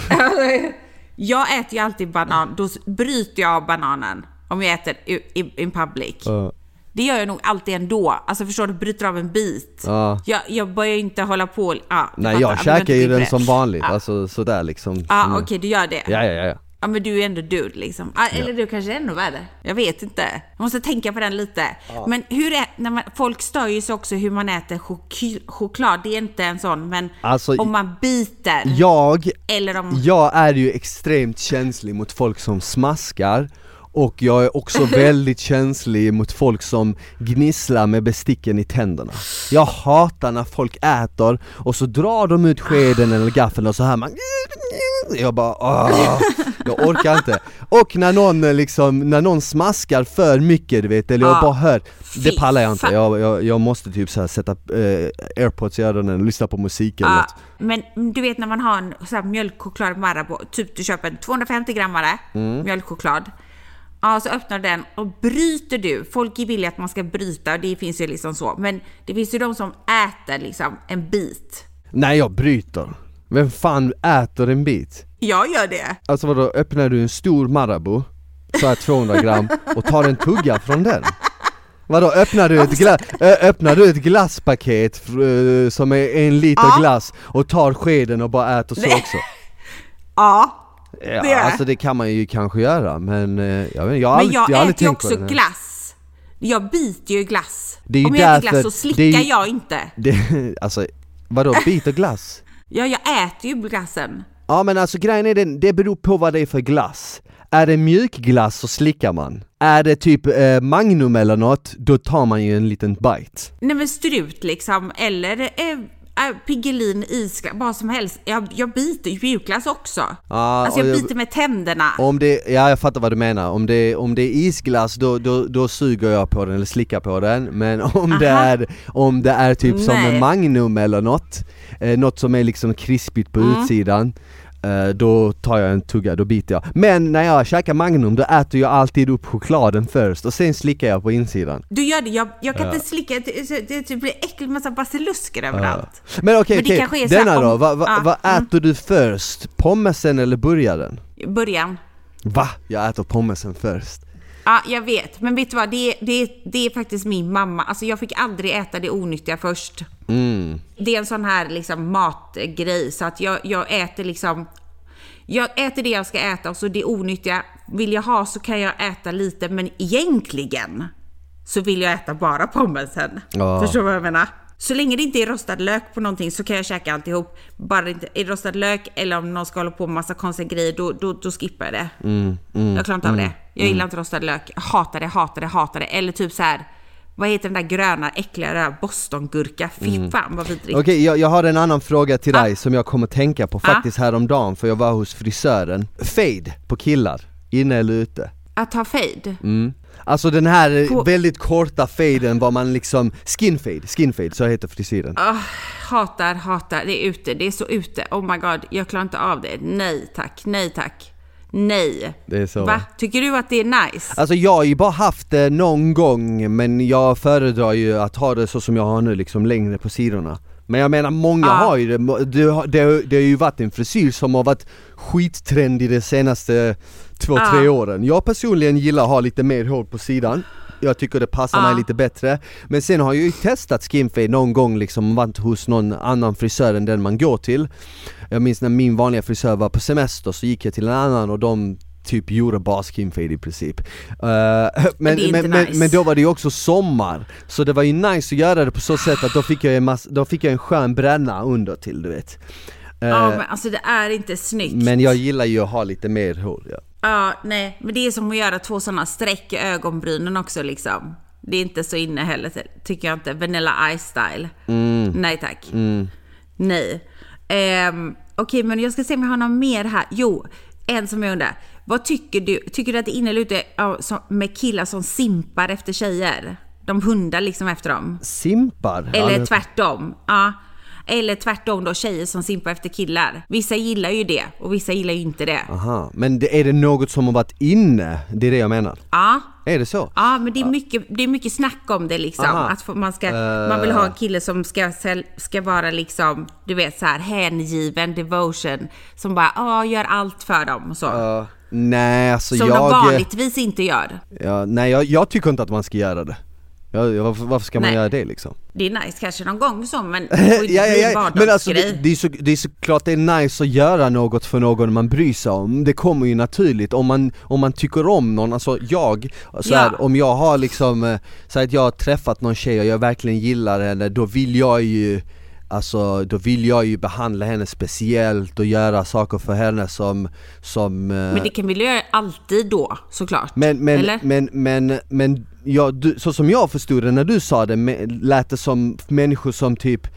[laughs] jag äter ju alltid banan, då bryter jag av bananen om jag äter i, i, in public. Ja. Det gör jag nog alltid ändå. Alltså förstår du, bryter av en bit. Ja. Jag, jag börjar inte hålla på... Ja, du Nej jag Ja, käkar ju på den som vanligt, Ja, alltså sådär liksom ja Mm. okej du gör det. Ja ja ja, ja. Ja men du är ändå dude liksom. Ja, eller du kanske är ännu värre. Jag vet inte. Jag måste tänka på den lite. Men hur är, när man, folk stör ju sig också hur man äter chok- choklad. Det är inte en sån, men Alltså, om man biter. Jag Eller om... Jag är ju extremt känslig mot folk som smaskar och jag är också [laughs] väldigt känslig mot folk som gnisslar med besticken i tänderna Jag hatar när folk äter och så drar de ut skeden eller gaffeln och så här man Jag bara Åh, jag orkar inte Och när någon liksom, när någon smaskar för mycket du vet, eller jag Ja. bara hör Det pallar jag inte, jag, jag, jag måste typ så sätta eh, airpods i öronen och lyssna på musik eller Ja, något men du vet när man har en så här mjölkchoklad Marabou, typ du köper en 250 grammare Mm. mjölkchoklad. Ja, så öppnar du den och bryter du. Folk vill ju att man ska bryta och det finns ju liksom så. Men det finns ju de som äter liksom en bit. Nej jag bryter. Vem fan äter en bit? Jag gör det. Alltså vadå, öppnar du en stor Marabou, så här 200 gram, och tar en tugga från den? Vadå, öppnar du ett, gla- ö- öppnar du ett glasspaket eh, som är en liter Ja. glass och tar skeden och bara äter så också? Ja. Ja, Det alltså det kan man ju kanske göra men eh, jag, vet, jag har Men aldrig, jag, jag har aldrig äter tänkt på också det. glass. Jag biter ju glass. Det är ju Om jag äter glass så slickar ju- jag inte. Det, [laughs] alltså, vadå, biter glass? [laughs] Ja, jag äter ju glassen. Ja men alltså grejen är den, det beror på vad det är för glass. Är det mjukglass så slickar man. Är det typ eh, Magnum eller något, då tar man ju en liten bite. Nej men strut liksom, eller eh, äh, Piggelin, isglass, vad som helst. Jag, jag biter ju mjukglass också. Ja, alltså jag jag- biter med tänderna. Om det, ja jag fattar vad du menar, om det, om det är isglass då, då, då suger jag på den eller slickar på den Men [laughs] om det är, om det är typ som Nej. en Magnum eller något, eh, något som är liksom krispigt på Mm. utsidan då tar jag en tugga, då biter jag. Men när jag käkar Magnum då äter jag alltid upp chokladen först och sen slickar jag på insidan. Du gör det, jag, jag kan inte slicka, det, det, blir äckligt massa basilusker överallt. Okej, Men okej, så här denna då, om- vad va, ja, vad mm. äter du först? Pommesen eller burgaren? Början. Va? Jag äter pommesen först. Ja, jag vet. Men vet du vad? Det, det, det är faktiskt min mamma. Alltså jag fick aldrig äta det onyttiga först. Mm. Det är en sån här liksom matgrej så att jag, jag äter liksom Jag äter det jag ska äta och så det onyttiga vill jag ha så kan jag äta lite men egentligen så vill jag äta bara pommesen. Ja. Förstår du vad jag menar? Så länge det inte är rostad lök på någonting så kan jag käka alltihop. Bara det inte är rostad lök eller om någon ska hålla på med massa konstiga grejer då, då, då skippar jag det. jag klarar inte av det. Jag gillar inte rostad lök. Jag hatar det, hatar det, hatar det. Eller typ så här. Vad heter den där gröna äckliga där bostongurka? Fy fan vad vidrigt. Okej, jag, jag har en annan fråga till Ah. dig som jag kommer tänka på faktiskt häromdagen för jag var hos frisören. Fade på killar, inne eller ute? Att ha fade? Mm. Alltså den här På- väldigt korta faden var man liksom, skin fade, skin fade, så heter frisyren. Ah, hatar, hatar. Det är ute. Det är så ute. Oh my god, jag klarar inte av det. Nej tack, nej tack. Nej. Det är så. Va? Tycker du att det är nice? Alltså jag har ju bara haft det någon gång men jag föredrar ju att ha det så som jag har nu liksom längre på sidorna Men jag menar många Ja. har ju det, det, det, det har ju varit en frisyr som har varit skittrendig de senaste två, Ja. tre åren Jag personligen gillar att ha lite mer hår på sidan jag tycker det passar Ja. mig lite bättre Men sen har jag ju testat skinfade någon gång liksom, varit hos någon annan frisör än den man går till Jag minns när min vanliga frisör var på semester så gick jag till en annan och de typ gjorde bara skinfade i princip Eh, men, men, men, nice. men då var det ju också sommar, så det var ju nice att göra det på så sätt att då fick jag en, massa, då fick jag en skön bränna under till du vet Eh, Ja, men alltså det är inte snyggt. Men jag gillar ju att ha lite mer hår ja. Ja, nej. Men det är som att göra två sådana streck i ögonbrynen också liksom. Det är inte så inne heller, tycker jag inte. Vanilla Ice style. Mm. Nej tack. Nej. Ehm, Okej, men jag ska se om jag har något mer här. Jo, en som jag undrar. Vad tycker du? Tycker du att det är inne eller ute med killar som simpar efter tjejer? De hundar liksom efter dem. Simpar? Eller Ja, tvärtom. Ja. Eller tvärtom då, tjejer som simpar efter killar. Vissa gillar ju det och vissa gillar ju inte det. Aha, men det, är det något som har varit inne? Det är det jag menar. Ja. Är det så? Ja, men det är mycket, det är mycket snack om det liksom. Aha. Att man, ska, man vill ha en kille som ska, ska vara liksom, du vet så här hängiven, devotion. Som bara, ja, gör allt för dem och så. Ja, nej alltså som jag... de vanligtvis inte gör. Ja, nej jag, jag tycker inte att man ska göra det. Jag, varför, varför ska man Nej. göra det liksom? Det är nice kanske någon gång så, men [laughs] det får inte ja, ja, ja. Men alltså det, det, är så, det är såklart det är nice att göra något för någon man bryr sig om, det kommer ju naturligt om man, om man tycker om någon, alltså jag, så Ja. här, om jag har liksom, eh, så att jag har träffat någon tjej och jag verkligen gillar henne, då vill jag ju Alltså då vill jag ju behandla henne speciellt och göra saker för henne som, som eh, Men det kan vi göra alltid då, såklart. men, men, Eller? men, men, men ja, du, så som jag förstod det när du sa det, lät det som människor som typ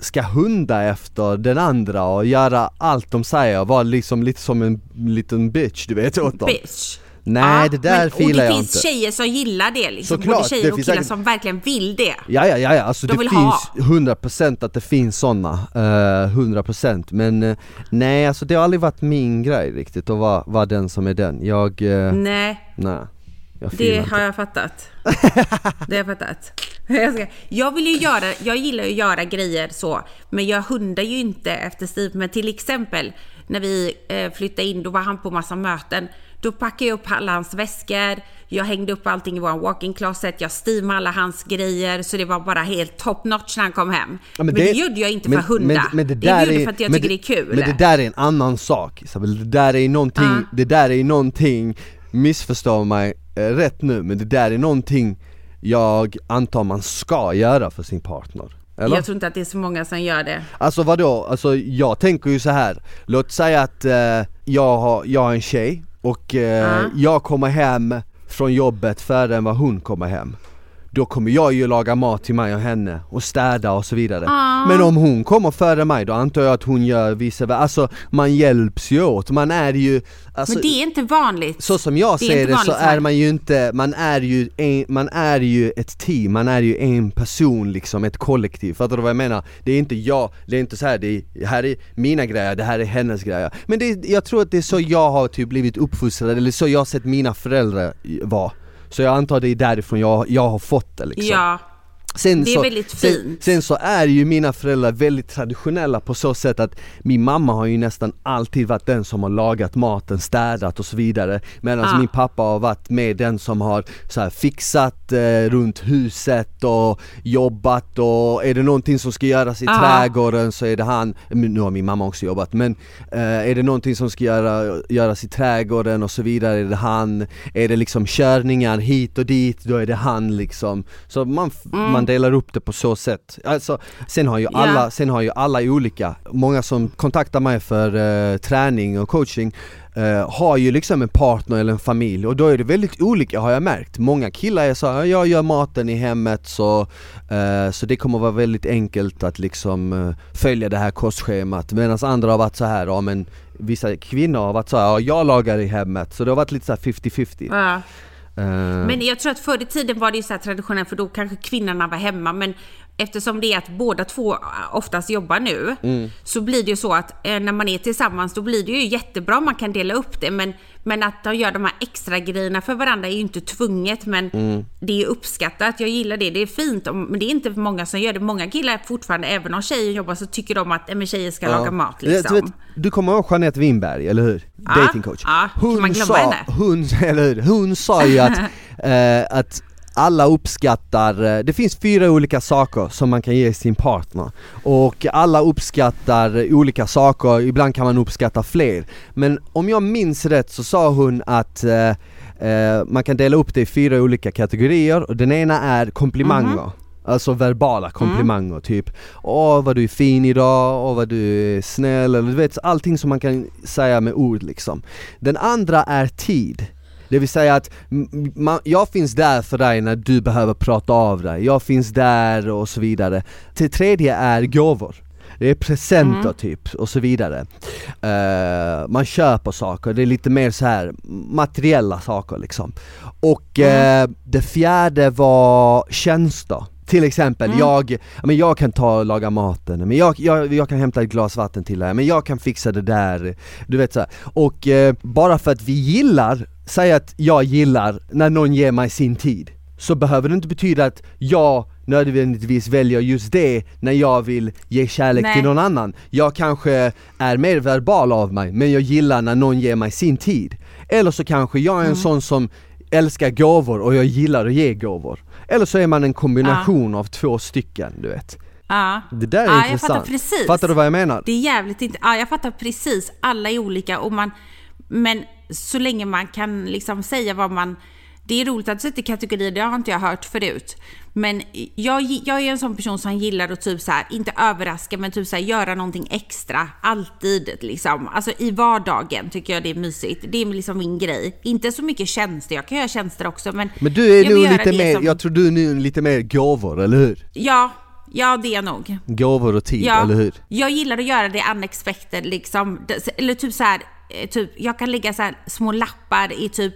ska hunda efter den andra och göra allt de säger, vara liksom lite som en liten bitch du vet åt dem. Bitch. Nej Ja, det där men, filar Och jag det finns inte. tjejer som gillar det liksom. Såklart, Både tjejer och killar säkert- som verkligen vill det. Ja ja ja, ja. alltså De det vill finns ha. 100% att det finns sådana, uh, 100% men eh, nej alltså det har aldrig varit min grej riktigt att vara, vara den som är den. Jag, uh, Nej, nej. Jag Det inte. har jag fattat. Det har jag fattat. [laughs] Jag vill ju göra, jag gillar ju att göra grejer så, men jag hundar ju inte efter Steve. Men till exempel när vi eh, flyttade in, då var han på massa möten. Då packade jag upp alla hans väskor, jag hängde upp allting i vår walk-in closet, jag steamade alla hans grejer, så det var bara helt top notch när han kom hem. Ja, men, det, gjorde jag inte för att hunda. det, där gjorde är- för att jag men tycker det, är kul. Men det där är en annan sak Isabel, det där är någonting, Ja. det där är någonting, missförstå mig eh, rätt nu, men det där är någonting jag antar man ska göra för sin partner. Eller? jag tror inte att det är så många som gör det. Alltså vadå? Alltså jag tänker ju så här. låt säga att eh, jag, har, jag har en tjej och eh, Ja. jag kommer hem från jobbet före än vad hon kommer hem Då kommer jag ju laga mat till mig och henne och städa och så vidare Ja. Men om hon kommer före mig då antar jag att hon gör vice versa, alltså man hjälps ju åt, man är ju alltså, Men det är inte vanligt. så som jag Det ser det så är man ju inte, man är ju, en, man är ju ett team, man är ju en person liksom, ett kollektiv. Fattar du vad jag menar? Det är inte jag, det är inte så här, det är, här är mina grejer, det här är hennes grejer. Men det, jag tror att det är så jag har typ blivit uppfostrad, eller så jag har sett mina föräldrar vara. Så jag antar det är därifrån jag, jag har fått det liksom. Ja. Sen Det är så, väldigt sen, fint. sen så är ju mina föräldrar väldigt traditionella på så sätt att min mamma har ju nästan alltid varit den som har lagat maten, städat och så vidare Medan Ah. min pappa har varit med den som har så fixat eh, runt huset och jobbat och är det någonting som ska göras i Ah. trädgården så är det han, nu har min mamma också jobbat men eh, är det någonting som ska göra, göras i trädgården och så vidare är det han Är det liksom körningar hit och dit då är det han liksom Så man, f- man delar upp det på så sätt alltså, Sen har ju alla, sen har ju alla olika, många som kontaktar mig för eh, träning och coaching eh, har ju liksom en partner eller en familj och då är det väldigt olika har jag märkt. Många killar är så här, jag gör maten i hemmet så, eh, så det kommer vara väldigt enkelt att liksom följa det här kostschemat medan andra har varit så här, ja men vissa kvinnor har varit så här, ja jag lagar i hemmet så det har varit lite så här 50-50. Eh. Men jag tror att förr i tiden var det ju så här traditionellt för då kanske kvinnorna var hemma men eftersom det är att båda två oftast jobbar nu Mm. så blir det ju så att eh, när man är tillsammans då blir det ju jättebra man kan dela upp det men, men att de gör de här extra grejerna för varandra är ju inte tvunget men Mm. det är uppskattat. Jag gillar det, det är fint men det är inte många som gör det. Många killar fortfarande, även om tjejer jobbar så tycker de att eh, tjejer ska laga mat Ja, liksom. Du, vet, du kommer ihåg Jeanette Winberg, eller hur? Ja, Datingcoach. ja, kan man sa, henne? Hon, [laughs] eller hur? Hon sa ju att, [laughs] eh, att alla uppskattar, eh, det finns fyra olika saker som man kan ge sin partner. Och alla uppskattar olika saker, ibland kan man uppskatta fler. Men om jag minns rätt så sa hon att eh, eh, man kan dela upp det i fyra olika kategorier. Och den ena är komplimanger. Alltså verbala komplimanger, typ Åh vad du är fin idag, åh vad du är snäll, eller du vet allting som man kan säga med ord liksom. Den andra är tid det vill säga att man, jag finns där för dig när du behöver prata av dig, jag finns där och så vidare. Det tredje är gåvor. Det är presenter typ och så vidare. Eh, man köper saker, det är lite mer så här materiella saker liksom. Och eh, det fjärde var tjänster. Till exempel, jag, ja, men jag kan ta och laga maten, men jag, jag, jag kan hämta ett glas vatten till dig, men jag kan fixa det där, du vet så här. Och eh, bara för att vi gillar, säg att jag gillar när någon ger mig sin tid, så behöver det inte betyda att jag nödvändigtvis väljer just det när jag vill ge kärlek Nej. till någon annan. Jag kanske är mer verbal av mig, men jag gillar när någon ger mig sin tid. Eller så kanske jag är en sån som älskar gåvor och jag gillar att ge gåvor. Eller så är man en kombination av två stycken, du vet. Ja. Det där är ja, Jag intressant. fattar precis. Fattar du vad jag menar? Det är jävligt inte, ja jag fattar precis, alla är olika och man, men så länge man kan liksom säga vad man, det är roligt att sätta kategorier, det har inte jag hört förut. Men jag, jag är en sån person som gillar att typ så här, inte överraska men typ så här, göra någonting extra, alltid liksom. Alltså i vardagen tycker jag det är mysigt. Det är liksom min grej. Inte så mycket tjänster, jag kan göra tjänster också men... Men du är jag nog lite mer, som- jag tror du är nu lite mer gåvor, eller hur? Ja, ja det är nog. Gåvor och tid, Ja, eller hur? jag gillar att göra det unexpected liksom. Eller typ så här, typ, jag kan lägga så små lappar i typ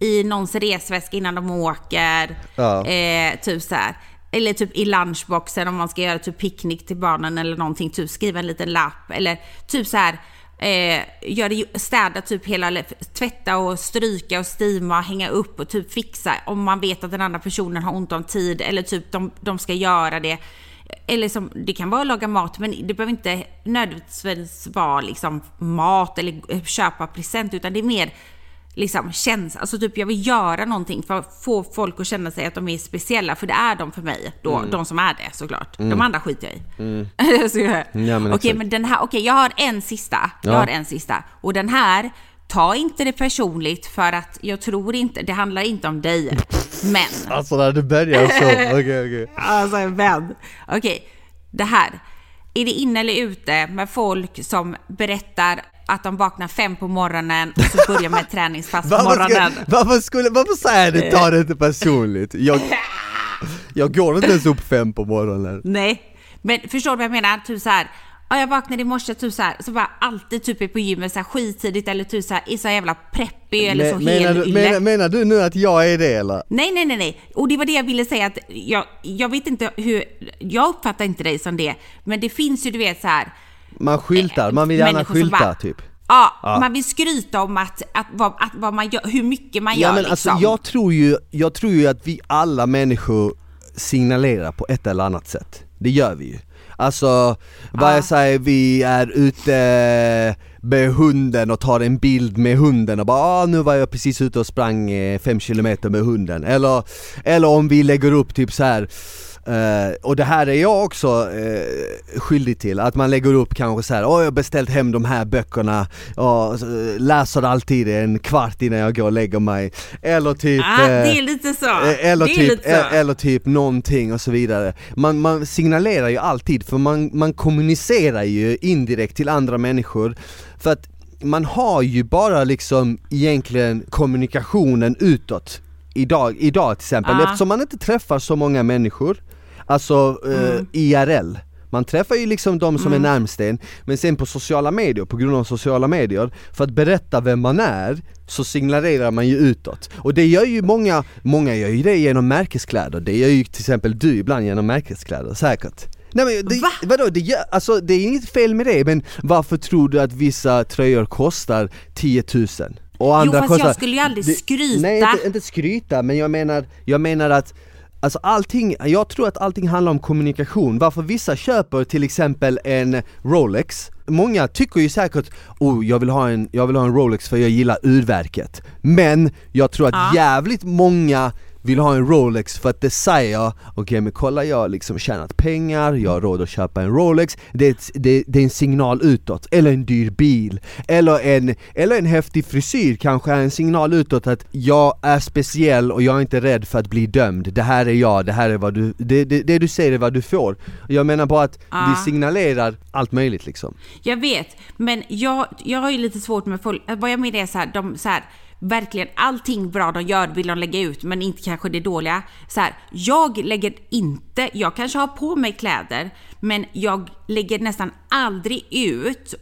i någons resväska innan de åker. Ja. Eh, typ så här. Eller typ i lunchboxen om man ska göra typ picknick till barnen eller någonting. Typ skriva en liten lapp. Eller typ så här. Eh, göra, ju- städa typ hela, tvätta och stryka och stima, hänga upp och typ fixa om man vet att den andra personen har ont om tid eller typ de, de ska göra det. Eller som, det kan vara att laga mat men det behöver inte nödvändigtvis vara liksom mat eller köpa present utan det är mer liksom känns, alltså typ jag vill göra någonting för att få folk att känna sig att de är speciella, för det är de för mig då, Mm. de som är det såklart. De andra skiter jag i. [laughs] Jag- Ja, men Okej, exakt. men den här, okej jag har en sista, jag Ja. har en sista. Och den här, ta inte det personligt för att jag tror inte, det handlar inte om dig. [laughs] Men, Alltså när du börjar så, [laughs] okej okej. alltså en vän. Okej, det här. Är det inne eller ute med folk som berättar att de vaknar fem på morgonen och så börjar med träningspass [laughs] på morgonen? ska, varför, skulle, varför säger du ta det inte personligt? Jag, [laughs] jag går inte ens upp fem på morgonen. Nej, men förstår du vad jag menar? Typ så här. Ja, jag vaknade i morse typ så här, så bara alltid typ på gymmet så här skittidigt eller typ så här, är så jävla preppig eller så Men- menar, du, menar, menar du nu att jag är det eller? Nej, nej, nej, nej. Och det var det jag ville säga att jag, jag vet inte hur, jag uppfattar inte dig som det, men det finns ju du vet så här. Man skyltar, man vill gärna skylta bara- typ. Ja, Ja. man vill skryta om att, att, vad, att vad man gör, hur mycket man Ja gör men liksom. alltså jag tror ju, jag tror ju att vi alla människor signalerar på ett eller annat sätt. Det gör vi ju. Alltså, vad jag säger, vi är ute med hunden och tar en bild med hunden och bara ah, nu var jag precis ute och sprang 5 km med hunden. Eller, eller om vi lägger upp typ så här Uh, och det här är jag också uh, skyldig till, att man lägger upp kanske så här, åh jag har beställt hem de här böckerna och uh, läser alltid en kvart innan jag går och lägger mig. Eller typ... Ah, det är lite så. Eller, det typ, eller typ någonting och så vidare. Man, man signalerar ju alltid, för man, man kommunicerar ju indirekt till andra människor. För att man har ju bara liksom egentligen kommunikationen utåt idag, idag till exempel, Ja. eftersom man inte träffar så många människor, alltså eh, Mm. IRL man träffar ju liksom de som är närmst en, men sen på sociala medier, på grund av sociala medier, för att berätta vem man är, så signalerar man ju utåt. Och det gör ju många, många gör ju det genom märkeskläder, det gör ju till exempel du ibland genom märkeskläder, säkert. Nej men det, Va? vadå, det, gör, alltså, det är inget fel med det, men varför tror du att vissa tröjor kostar 10 000? Och andra fast kostar, jag skulle ju aldrig skryta. Nej inte, inte skryta, men jag menar, jag menar att Alltså allting, jag tror att allting handlar om kommunikation, varför vissa köper till exempel en Rolex. Många tycker ju säkert, oh jag vill ha en, jag vill ha en Rolex för jag gillar urverket. Men jag tror att Ja. jävligt många vill ha en Rolex för att det säger, okej men kolla jag har liksom tjänat pengar, jag har råd att köpa en Rolex, det är, ett, det, det är en signal utåt, eller en dyr bil, eller en, eller en häftig frisyr kanske. Är en signal utåt att jag är speciell och jag är inte rädd för att bli dömd, det här är jag, det här är vad du, det, det, det du säger är vad du får. Jag menar bara att Ja. vi signalerar allt möjligt liksom. Jag vet, men jag, jag har ju lite svårt med folk, vad jag menar är så här, de så här, verkligen allting bra de gör vill de lägga ut, men inte kanske det dåliga. Så här, jag lägger inte, jag kanske har på mig kläder, men jag lägger nästan aldrig ut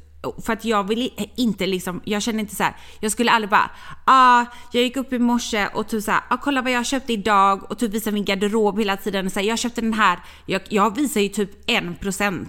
för att jag vill inte liksom, jag känner inte så här. jag skulle aldrig bara, ah, jag gick upp i morse och typ såhär, ah, kolla vad jag köpte idag och typ visar min garderob hela tiden och säger jag köpte den här. Jag, jag visar ju typ 1%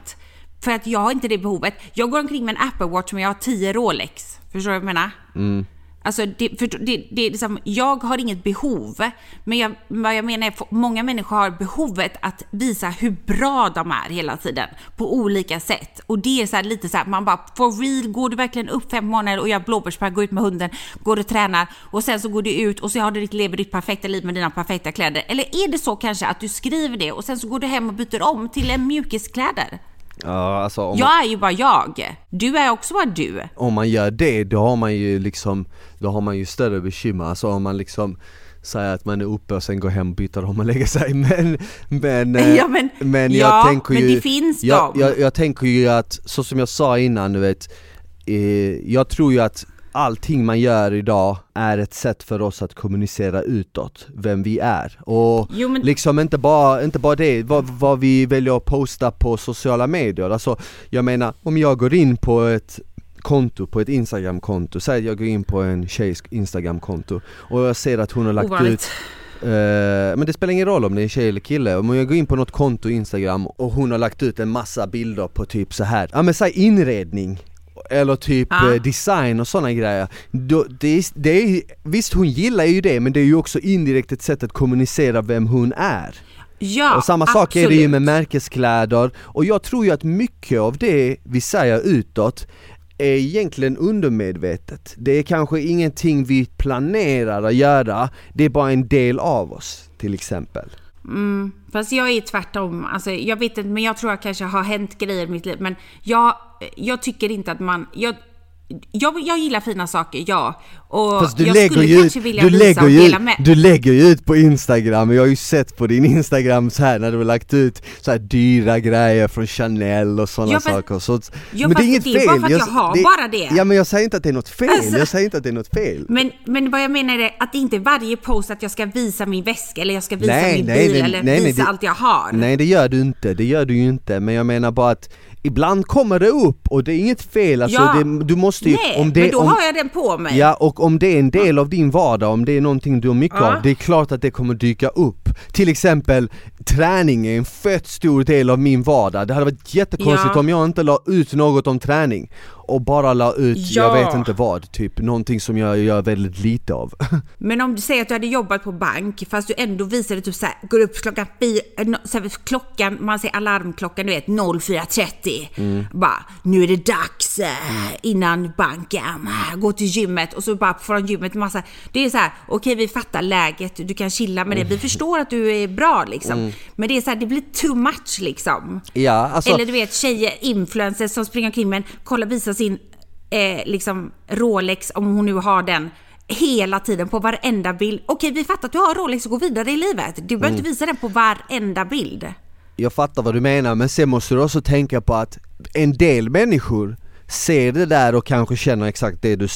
för att jag har inte det behovet. Jag går omkring med en Apple Watch men jag har 10 Rolex. Förstår du vad jag menar? Mm. Alltså, det, för det, det är liksom, jag har inget behov, men jag, vad jag menar är att många människor har behovet att visa hur bra de är hela tiden på olika sätt. Och det är så här, lite så här, man bara for real, går du verkligen upp fem månader och gör blåbärsspark, går ut med hunden, går och tränar och sen så går du ut och så har du ditt, lever ditt perfekta liv med dina perfekta kläder. Eller är det så kanske att du skriver det och sen så går du hem och byter om till en mjukiskläder? Ja, alltså om, man, Jag är ju bara jag. Du är också bara du. om man gör det, då har man ju liksom, då har man ju större bekymmer, alltså om man liksom säger att man är uppe och sen går hem, byter om och lägger sig [laughs] men, men, eh, [laughs] Ja, men- men jag ja, tänker men ju det finns jag, dem. jag, jag tänker ju att, så som jag sa innan du vet, eh, jag tror ju att allting man gör idag är ett sätt för oss att kommunicera utåt, vem vi är. Och Jo, men- liksom inte bara, inte bara det, vad, vad vi väljer att posta på sociala medier. Alltså, jag menar, om jag går in på ett konto, på ett instagramkonto, säg att jag går in på en tjejs instagramkonto och jag ser att hon har lagt Ovanligt. ut Eh, men det spelar ingen roll om det är tjej eller kille, om jag går in på något konto instagram och hon har lagt ut en massa bilder på typ så här. ja men säg inredning eller typ Ja. eh, design och sådana grejer. Då, det är, det är, visst hon gillar ju det men det är ju också indirekt ett sätt att kommunicera vem hon är. Ja, och samma sak är det ju absolut. med märkeskläder, och jag tror ju att mycket av det vi säger utåt är egentligen undermedvetet. Det är kanske ingenting vi planerar att göra, det är bara en del av oss till exempel. Mm, fast jag är tvärtom. Alltså, jag vet inte, men jag tror att kanske har hänt grejer i mitt liv. Men jag, jag tycker inte att man... Jag, jag, jag gillar fina saker, ja. Och Fast du jag lägger skulle ju ut, kanske vilja du visa lägger och ut, dela med. du lägger ju ut på instagram, jag har ju sett på din instagram så här när du har lagt ut så här dyra grejer från Chanel och sådana saker så, Men det är inget det är fel! bara för att jag har bara det. Ja men jag säger inte att det är något fel, Alltså- jag säger inte att det är något fel Men, men vad jag menar är att det inte är varje post att jag ska visa min väska eller jag ska visa min bil eller visa det- allt jag har. Nej det gör du inte, det gör du ju inte, men jag menar bara att Ibland kommer det upp och det är inget fel, alltså ja. det, du måste ju, Nej, om det, men då om, har jag den på mig. Ja, och om det är en del av din vardag, om det är någonting du har mycket Ja. av, det är klart att det kommer dyka upp. Till exempel, träning är en fett stor del av min vardag. Det hade varit jättekonstigt Ja. om jag inte la ut något om träning och bara la ut, jag Ja. vet inte vad, typ någonting som jag gör väldigt lite av. [laughs] Men om du säger att du hade jobbat på bank fast du ändå visade typ såhär, går upp klockan fyra, eh, no- så här, klockan, man säger alarmklockan du vet 04.30. Mm. Bara, nu är det dags eh, innan banken, eh, gå till gymmet och så bara från gymmet massa, det är så här, okej vi fattar läget, du kan chilla med det, Mm. vi förstår att du är bra liksom. Men det är så här, det blir too much liksom. ja, alltså, Eller du vet tjejer, influencers som springer omkring men kolla visa sin eh, liksom Rolex om hon nu har den hela tiden på varenda bild. Okej vi fattar att du har Rolex och går vidare i livet. Du behöver inte visa den på varenda bild. jag fattar vad du menar men sen måste du också tänka på att en del människor ser det där och kanske känner exakt det du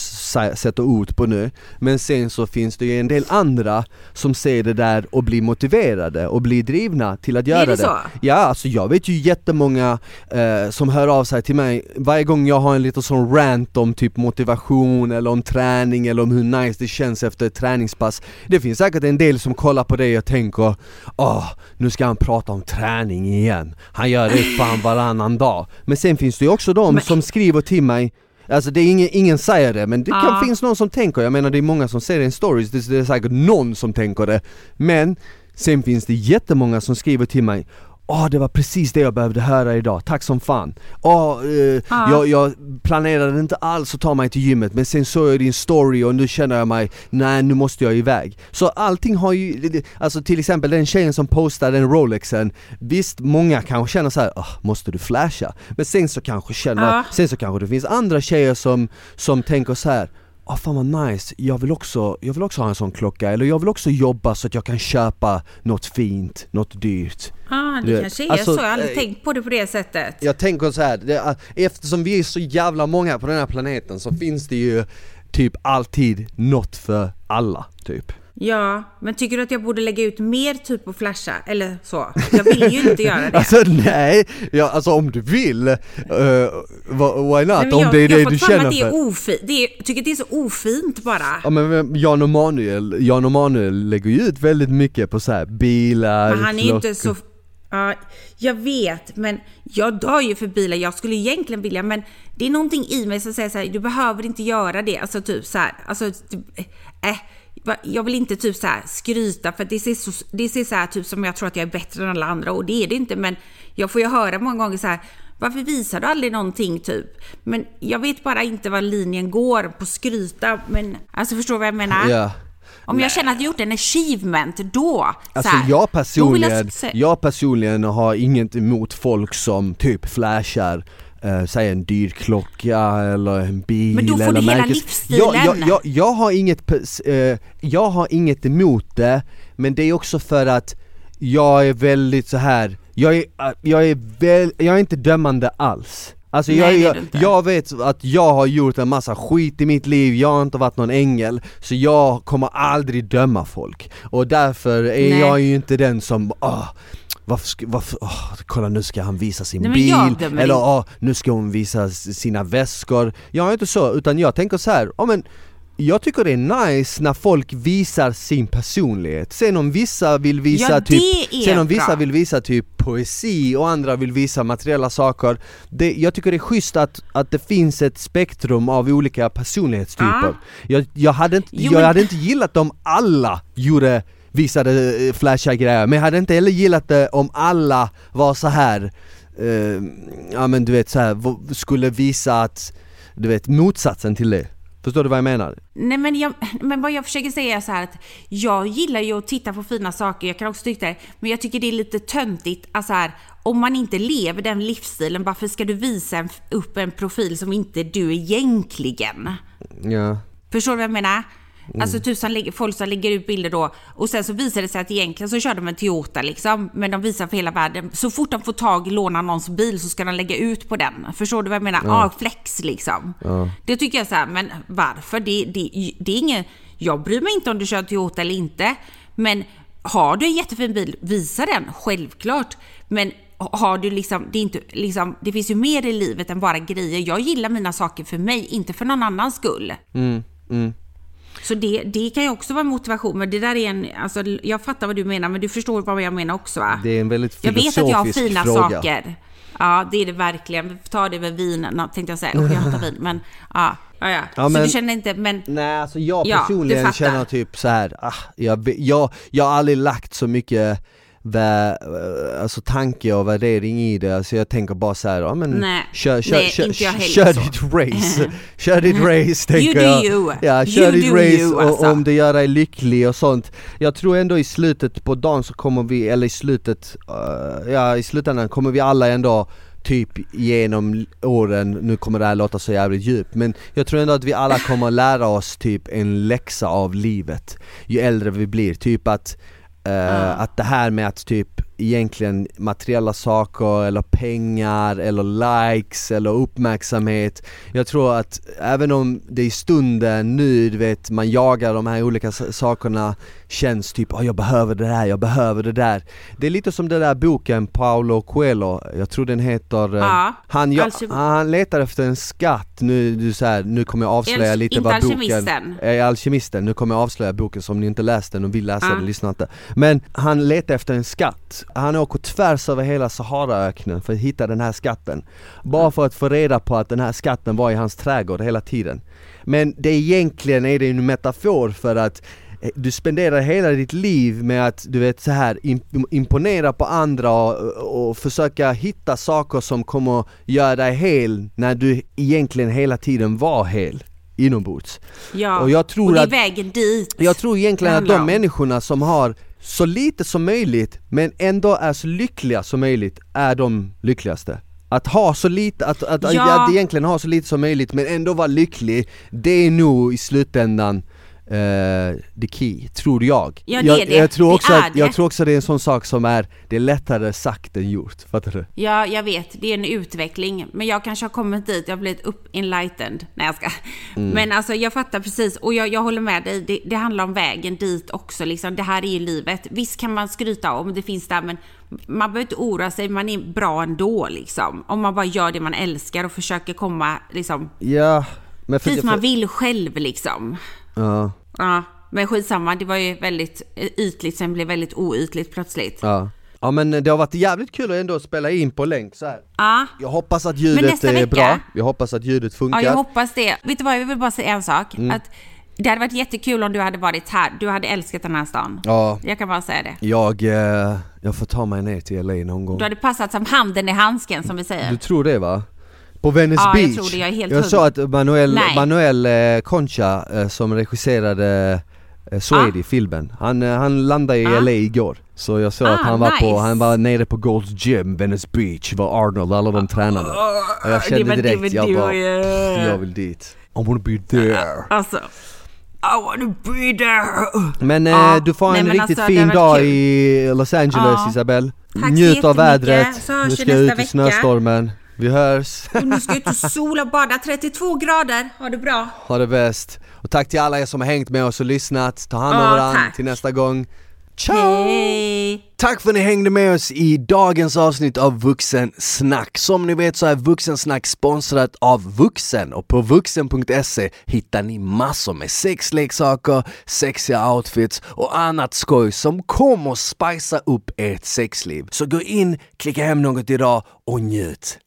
sätter ord på nu. Men sen så finns det ju en del andra som ser det där och blir motiverade och blir drivna till att göra det så? Ja, alltså jag vet ju jättemånga eh, som hör av sig till mig. Varje gång jag har en liten sån rant om typ motivation eller om träning eller om hur nice det känns efter ett träningspass. Det finns säkert en del som kollar på det och tänker Åh, nu ska han prata om träning igen. Han gör det fan varannan dag. Men sen finns det ju också de Men- som skriver till mig. Alltså det är ingen, ingen säger det men det kan Ja. finnas någon som tänker, jag menar det är många som ser i stories, det det är säkert någon som tänker det. Men sen finns det jättemånga som skriver till mig Åh det var precis det jag behövde höra idag, tack som fan! Åh, eh, Ja. jag, jag planerade inte alls att ta mig till gymmet men sen såg jag din story och nu känner jag mig, nej nu måste jag iväg Så allting har ju, alltså till exempel den tjejen som postade den Rolexen Visst, många kanske känner så här, "Åh, måste du flasha? Men sen så kanske känner, Ja. sen så kanske det finns andra tjejer som, som tänker så här. Ah fan vad nice, jag vill, också, jag vill också ha en sån klocka, eller jag vill också jobba så att jag kan köpa något fint, något dyrt Ah, Du det vet, kanske är alltså, så. Jag har aldrig eh, tänkt på det på det sättet. Jag tänker så här, det, är- eftersom vi är så jävla många på den här planeten så finns det ju typ alltid något för alla, typ Ja, men tycker du att jag borde lägga ut mer typ på flasha? Eller så? Jag vill ju inte göra [laughs] det. Alltså nej, ja, alltså om du vill, uh, why not? Nej, men om jag, det är jag det har du fått för mig känner att det är ofint. Det är, tycker det är så ofint bara. Ja men Jan Emanuel, Jan Emanuel lägger ju ut väldigt mycket på så här bilar, Men han är ju inte så... Ja, jag vet, men jag dör ju för bilar. Jag skulle egentligen vilja, men det är någonting i mig som säger så här, du behöver inte göra det. Alltså typ så här, alltså... Äh, jag vill inte typ så här skryta för det ser, så, det ser så här typ som jag tror att jag är bättre än alla andra och det är det inte men jag får ju höra många gånger så här varför visar du aldrig någonting typ? Men jag vet bara inte var linjen går på skryta men alltså förstår du vad jag menar? Ja. Om jag känner att jag gjort en achievement då, Alltså så här, jag personligen, se- jag personligen har inget emot folk som typ flashar Uh, säg en dyr klocka eller en bil Men då får eller du hela märkes- livsstilen. Jag, jag, jag, jag, har inget, eh, jag har inget emot det, men det är också för att jag är väldigt så här. jag är, eh, jag är, väl, jag är inte dömande alls Alltså Nej, jag, jag, jag vet att jag har gjort en massa skit i mitt liv, jag har inte varit någon ängel, så jag kommer aldrig döma folk. Och därför är Nej. jag ju inte den som, ah, varför, varför, åh, kolla nu ska han visa sin Nej, bil, eller åh, nu ska hon visa sina väskor. Jag är inte så, utan jag tänker så här, ja men jag tycker det är nice när folk visar sin personlighet. Sen om vissa vill visa Ja, typ, sen om vissa bra. vill visa typ poesi och andra vill visa materiella saker. Det, jag tycker det är schysst att, att det finns ett spektrum av olika personlighetstyper. Ja. Jag, jag, hade inte, Jo, jag men- hade inte gillat om alla gjorde visade eh, flashiga grejer, men jag hade inte heller gillat det om alla var så här eh, ja men du vet så här, skulle visa att, du vet motsatsen till det. Förstår du vad jag menar? Nej men, jag, men vad jag försöker säga är så här att jag gillar ju att titta på fina saker, jag kan också tycka det, men jag tycker det är lite töntigt, alltså här, om man inte lever den livsstilen, varför ska du visa en, upp en profil som inte du egentligen? Ja. Förstår du vad jag menar? Alltså typ som lägger, folk som lägger ut bilder då och sen så visar det sig att egentligen så kör de en Toyota liksom, men de visar för hela världen. Så fort de får tag i låna någons bil så ska de lägga ut på den. Förstår du vad jag menar? Ja, ah, flex liksom. Det tycker jag så här, men varför? Det, det, det är ingen, jag bryr mig inte om du kör Toyota eller inte, men har du en jättefin bil, visa den, självklart. Men har du liksom, det, är inte, liksom, det finns ju mer i livet än bara grejer. Jag gillar mina saker för mig, inte för någon annans skull. Mm, mm. Så det, det kan ju också vara motivation, men det där är en, alltså jag fattar vad du menar, men du förstår vad jag menar också va? Det är en väldigt Jag vet filosofisk att jag har fina fråga. saker. Ja, det är det verkligen. Tar det med vin, tänkte jag säga. Och jag hatar vin, [laughs] men ja. Ja, ja. Ja, så men- du känner inte, men Nej, alltså jag Ja, personligen fattar. känner typ så här. Ah, jag, jag, jag har aldrig lagt så mycket vä, alltså tanke och värdering i det, alltså jag tänker bara så här, ja men Nej. kör, kör, Nej, kör, kör så. ditt race, [laughs] kör ditt race tänker jag. you. Ja, You kör ditt do race you, och alltså. om det gör dig lycklig och sånt. Jag tror ändå i slutet på dagen så kommer vi, eller i slutet, eh, ja i slutändan kommer vi alla ändå typ genom åren, nu kommer det här låta så jävligt djupt men jag tror ändå att vi alla kommer lära oss typ en läxa av livet ju äldre vi blir, typ att eh, att det här med att typ egentligen materiella saker eller pengar eller likes eller uppmärksamhet. Jag tror att även om det i stunden nu, du vet, man jagar de här olika sakerna Känns typ, oh, jag behöver det där, jag behöver det där. Det är lite som den där boken Paulo Coelho, jag tror den heter eh, Ja, han, ja, alkem- han letar efter en skatt, nu, du, så här, nu kommer jag avslöja Alk- lite vad boken. Eh, Alkemisten, nu kommer jag avslöja boken som ni inte läst den och vill läsa Ja. den, lyssna inte. Men han letar efter en skatt, han åker tvärs över hela Saharaöknen för att hitta den här skatten Bara för att få reda på att den här skatten var i hans trädgård hela tiden Men det egentligen är det en metafor för att eh, du spenderar hela ditt liv med att du vet så här imp- imponera på andra och, och försöka hitta saker som kommer göra dig hel när du egentligen hela tiden var hel inombords ja. Och jag tror och det är att- vägen dit. jag tror egentligen att de människorna som har så lite som möjligt men ändå är så lyckliga som möjligt är de lyckligaste att ha så lite, att, att, Ja. att egentligen ha så lite som möjligt men ändå vara lycklig Det är nog i slutändan eh, the key, tror jag Ja, det jag, är det. jag, tror Det också är att, jag det. tror också det är en sån sak som är, det är lättare sagt än gjort, fattar du? Ja, jag vet. Det är en utveckling. Men jag kanske har kommit dit. Jag har blivit upp enlightened. Nej, jag ska. Mm. Men alltså, jag fattar precis. Och jag, jag håller med dig. Det, det handlar om vägen dit också. Liksom. Det här är ju livet. Visst kan man skryta om det finns där, men man behöver inte oroa sig. Man är bra ändå, liksom. Om man bara gör det man älskar och försöker komma, liksom, Ja, men för, dit för, man vill själv, liksom. ja, Ja, men skitsamma. Det var ju väldigt ytligt, sen blev väldigt oytligt plötsligt. ja. ja men det har varit jävligt kul att ändå spela in på länk så här. Ja. Jag hoppas att ljudet är vecka- bra, jag hoppas att ljudet funkar Ja, jag hoppas det. Vet du vad, jag vill bara säga en sak. Mm. Att det hade varit jättekul om du hade varit här. Du hade älskat den här stan. Ja, Jag kan bara säga det. jag, eh, jag får ta mig ner till LA någon gång Du hade passat som handen i handsken som vi säger. Du tror det va? På Venice Ja, jag Beach? tror det, jag är helt jag sa att Manuel, Nej. Manuel eh, Concha eh, som regisserade eh, Swady-filmen, han, eh, han landade i Ah. LA igår Så jag såg Ah, att han var, på, nice. han var nere på Gold's Gym, Venice Beach, var Arnold alla de tränade Och jag kände direkt, jag bara, jag. jag vill dit I wanna be there Alltså. I wanna be there. Men eh, Ja, du får en riktigt alltså, fin dag kul. i Los Angeles Ja. Isabel Tack så Njut av vädret, nu ska jag ut i snöstormen Vi hörs! Och nu ska jag ut och sola och bada. 32 grader. Ha det bra. Ha det bäst! Och tack till alla er som har hängt med oss och lyssnat, ta hand om Ja, varandra tack. till nästa gång Ciao! Hej. Tack för att ni hängde med oss i dagens avsnitt av Vuxensnack. Som ni vet så är Vuxensnack sponsrat av Vuxen och på vuxen.se hittar ni massor med sexleksaker, sexiga outfits och annat skoj som kommer spicea upp ert sexliv. Så gå in, klicka hem något idag och njut!